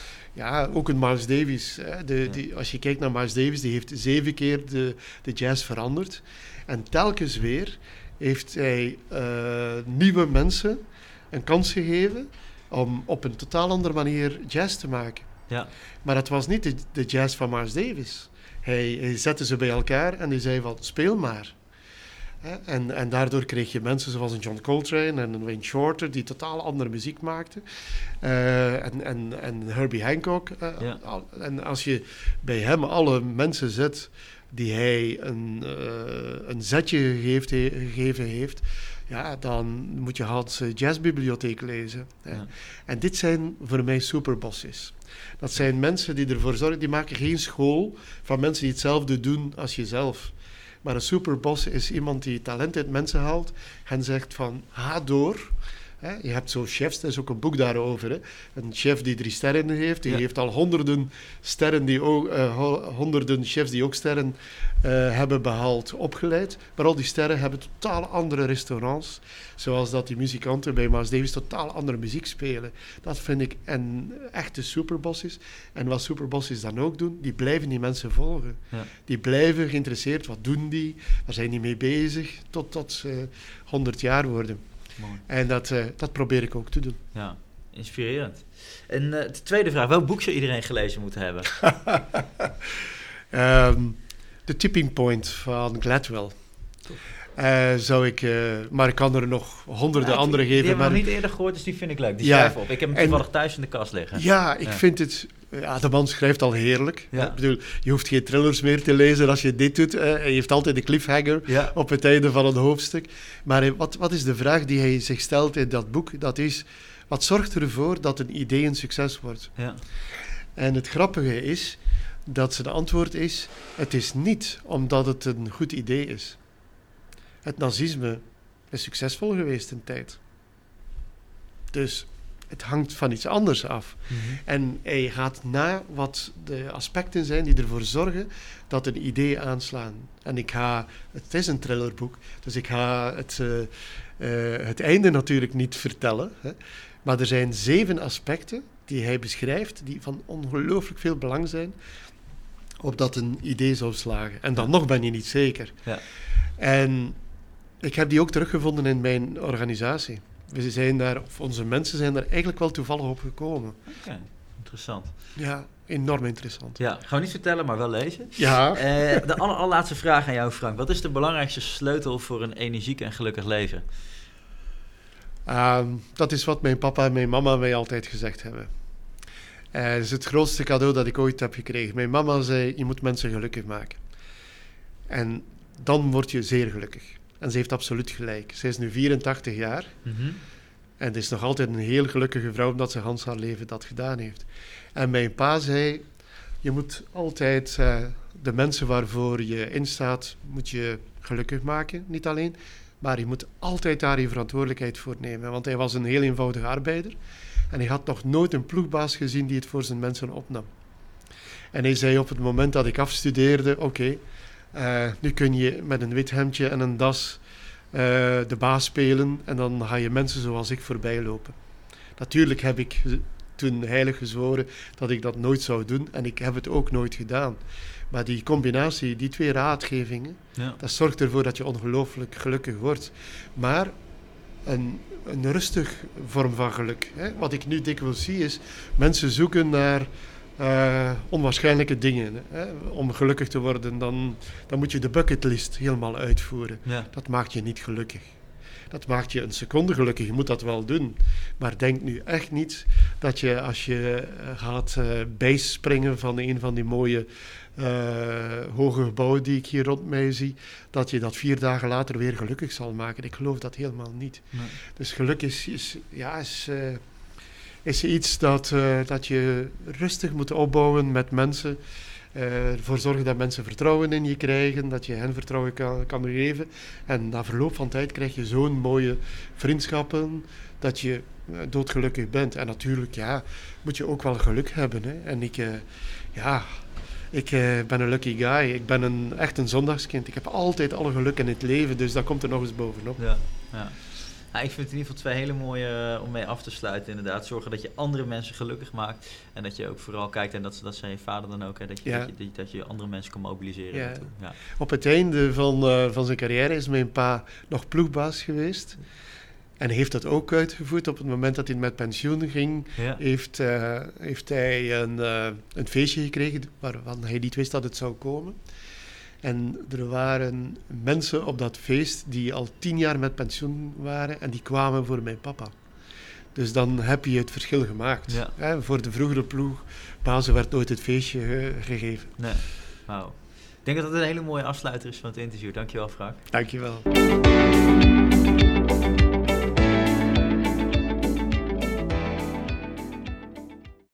ja, ook een Miles Davis. Hè. De, die, als je kijkt naar Miles Davis, die heeft zeven keer de, de jazz veranderd. En telkens weer heeft hij eh, nieuwe mensen een kans gegeven om op een totaal andere manier jazz te maken. Ja. Maar het was niet de, de jazz van Miles Davis. Hij, hij zette ze bij elkaar en hij zei van, speel maar. En, en daardoor kreeg je mensen zoals een John Coltrane en een Wayne Shorter die totaal andere muziek maakten. Eh, en, en, en Herbie Hancock. eh, Ja. al- en als je bij hem alle mensen zet die hij een, eh, een zetje gegeven, gegeven heeft, ja, dan moet je Hans Jazzbibliotheek lezen. Ja. En dit zijn voor mij superbosses. Dat zijn mensen die ervoor zorgen, die maken geen school van mensen die hetzelfde doen als jezelf. Maar een superboss is iemand die talent uit mensen haalt en zegt van, ga door. Hè, je hebt zo chefs, er is ook een boek daarover. Hè. Een chef die drie sterren heeft, die Ja. heeft al honderden sterren, die ook, eh, ho- honderden chefs die ook sterren eh, hebben behaald, opgeleid. Maar al die sterren hebben totaal andere restaurants. Zoals dat die muzikanten bij Miles Davis totaal andere muziek spelen. Dat vind ik een echte superbosses. En wat superbosses dan ook doen, die blijven die mensen volgen. Ja. Die blijven geïnteresseerd, wat doen die, waar zijn die mee bezig, totdat ze 100 jaar worden. Mooi. En dat, eh, dat probeer ik ook te doen. Ja, inspirerend. En eh, de tweede vraag, welk boek zou iedereen gelezen moeten hebben? Ehm, De Tipping Point van Gladwell. Eh, zou ik, maar ik kan er nog honderden Ja, ik- andere Die geven. hebben we Maar nog niet eerder gehoord, dus die vind ik leuk. Die Ja, schrijf op. Ik heb hem en- toevallig thuis in de kast liggen. Ja, ik Ja. vind het. Ja, de man schrijft al heerlijk. Ja. Ik bedoel, je hoeft geen thrillers meer te lezen als je dit doet. hij heeft altijd de cliffhanger Ja. op het einde van een hoofdstuk. Maar eh, wat, wat is de vraag die hij zich stelt in dat boek? Dat is, wat zorgt ervoor dat een idee een succes wordt? Ja. En het grappige is dat zijn antwoord is: het is niet omdat het een goed idee is. Het nazisme is succesvol geweest een tijd. Dus het hangt van iets anders af. En hij gaat na wat de aspecten zijn die ervoor zorgen dat een idee aanslaan. En ik ga, het is een thrillerboek, dus ik ga het, eh, eh, het einde natuurlijk niet vertellen. Hè. Maar er zijn zeven aspecten die hij beschrijft, die van ongelooflijk veel belang zijn, opdat een idee zou slagen. En dan nog ben je niet zeker. Ja. En ik heb die ook teruggevonden in mijn organisatie. We zijn daar, of onze mensen zijn daar eigenlijk wel toevallig op gekomen. Oké, interessant. Ja, enorm interessant. Ja, gewoon niet vertellen, maar wel lezen. Ja. Eh, de aller, allerlaatste vraag aan jou, Frank. Wat is de belangrijkste sleutel voor een energiek en gelukkig leven? Ehm, dat is wat mijn papa en mijn mama mij altijd gezegd hebben. Eh, Het is het grootste cadeau dat ik ooit heb gekregen. Mijn mama zei, je moet mensen gelukkig maken. En dan word je zeer gelukkig. En ze heeft absoluut gelijk. Ze is nu 84 jaar en het is nog altijd een heel gelukkige vrouw omdat ze Hans haar leven dat gedaan heeft. En mijn pa zei, je moet altijd eh, de mensen waarvoor je instaat, moet je gelukkig maken. Niet alleen, maar je moet altijd daar je verantwoordelijkheid voor nemen. Want hij was een heel eenvoudige arbeider. En hij had nog nooit een ploegbaas gezien die het voor zijn mensen opnam. En hij zei op het moment dat ik afstudeerde, oké, eh, nu kun je met een wit hemdje en een das eh, de baas spelen en dan ga je mensen zoals ik voorbij lopen. Natuurlijk heb ik toen heilig gezworen dat ik dat nooit zou doen en ik heb het ook nooit gedaan. Maar die combinatie, die twee raadgevingen, Ja. dat zorgt ervoor dat je ongelooflijk gelukkig wordt. Maar een, een rustig vorm van geluk. Hè? Wat ik nu dikwijls zie is, mensen zoeken naar eh, onwaarschijnlijke dingen. Hè? Om gelukkig te worden, dan, dan moet je de bucketlist helemaal uitvoeren. Ja. Dat maakt je niet gelukkig. Dat maakt je een seconde gelukkig, je moet dat wel doen. Maar denk nu echt niet dat je als je eh, gaat uh, bijspringen van een van die mooie uh, hoge gebouwen die ik hier rond mij zie, dat je dat vier dagen later weer gelukkig zal maken. Ik geloof dat helemaal niet. Nee. Dus geluk is, is ja, is, is iets dat, uh, dat je rustig moet opbouwen met mensen. ervoor zorgen dat mensen vertrouwen in je krijgen, dat je hen vertrouwen kan, kan geven. En na verloop van tijd krijg je zo'n mooie vriendschappen dat je doodgelukkig bent. En natuurlijk, ja, moet je ook wel geluk hebben. Hè? En ik, ja, ik uh, ben een lucky guy. Ik ben een, echt een zondagskind. Ik heb altijd alle geluk in het leven, dus dat komt er nog eens bovenop. Ja, ja. Nou, ik vind het in ieder geval twee hele mooie uh, om mee af te sluiten. Inderdaad, zorgen dat je andere mensen gelukkig maakt. En dat je ook vooral kijkt, en dat, dat zei je vader dan ook, hè, dat, je, Ja. dat, je, dat je andere mensen kan mobiliseren. Ja. Ja. Op het einde van, eh, van zijn carrière is mijn pa nog ploegbaas geweest. En heeft dat ook uitgevoerd. Op het moment dat hij met pensioen ging, Ja. heeft, eh, heeft hij een, eh, een feestje gekregen waarvan hij niet wist dat het zou komen. En er waren mensen op dat feest die al tien jaar met pensioen waren en die kwamen voor mijn papa. Dus dan heb je het verschil gemaakt. Ja. Hè, voor de vroegere ploegbazen werd nooit het feestje gegeven. Nee. Wauw. Ik denk dat het een hele mooie afsluiter is van het interview. Dankjewel, Frank. Dankjewel.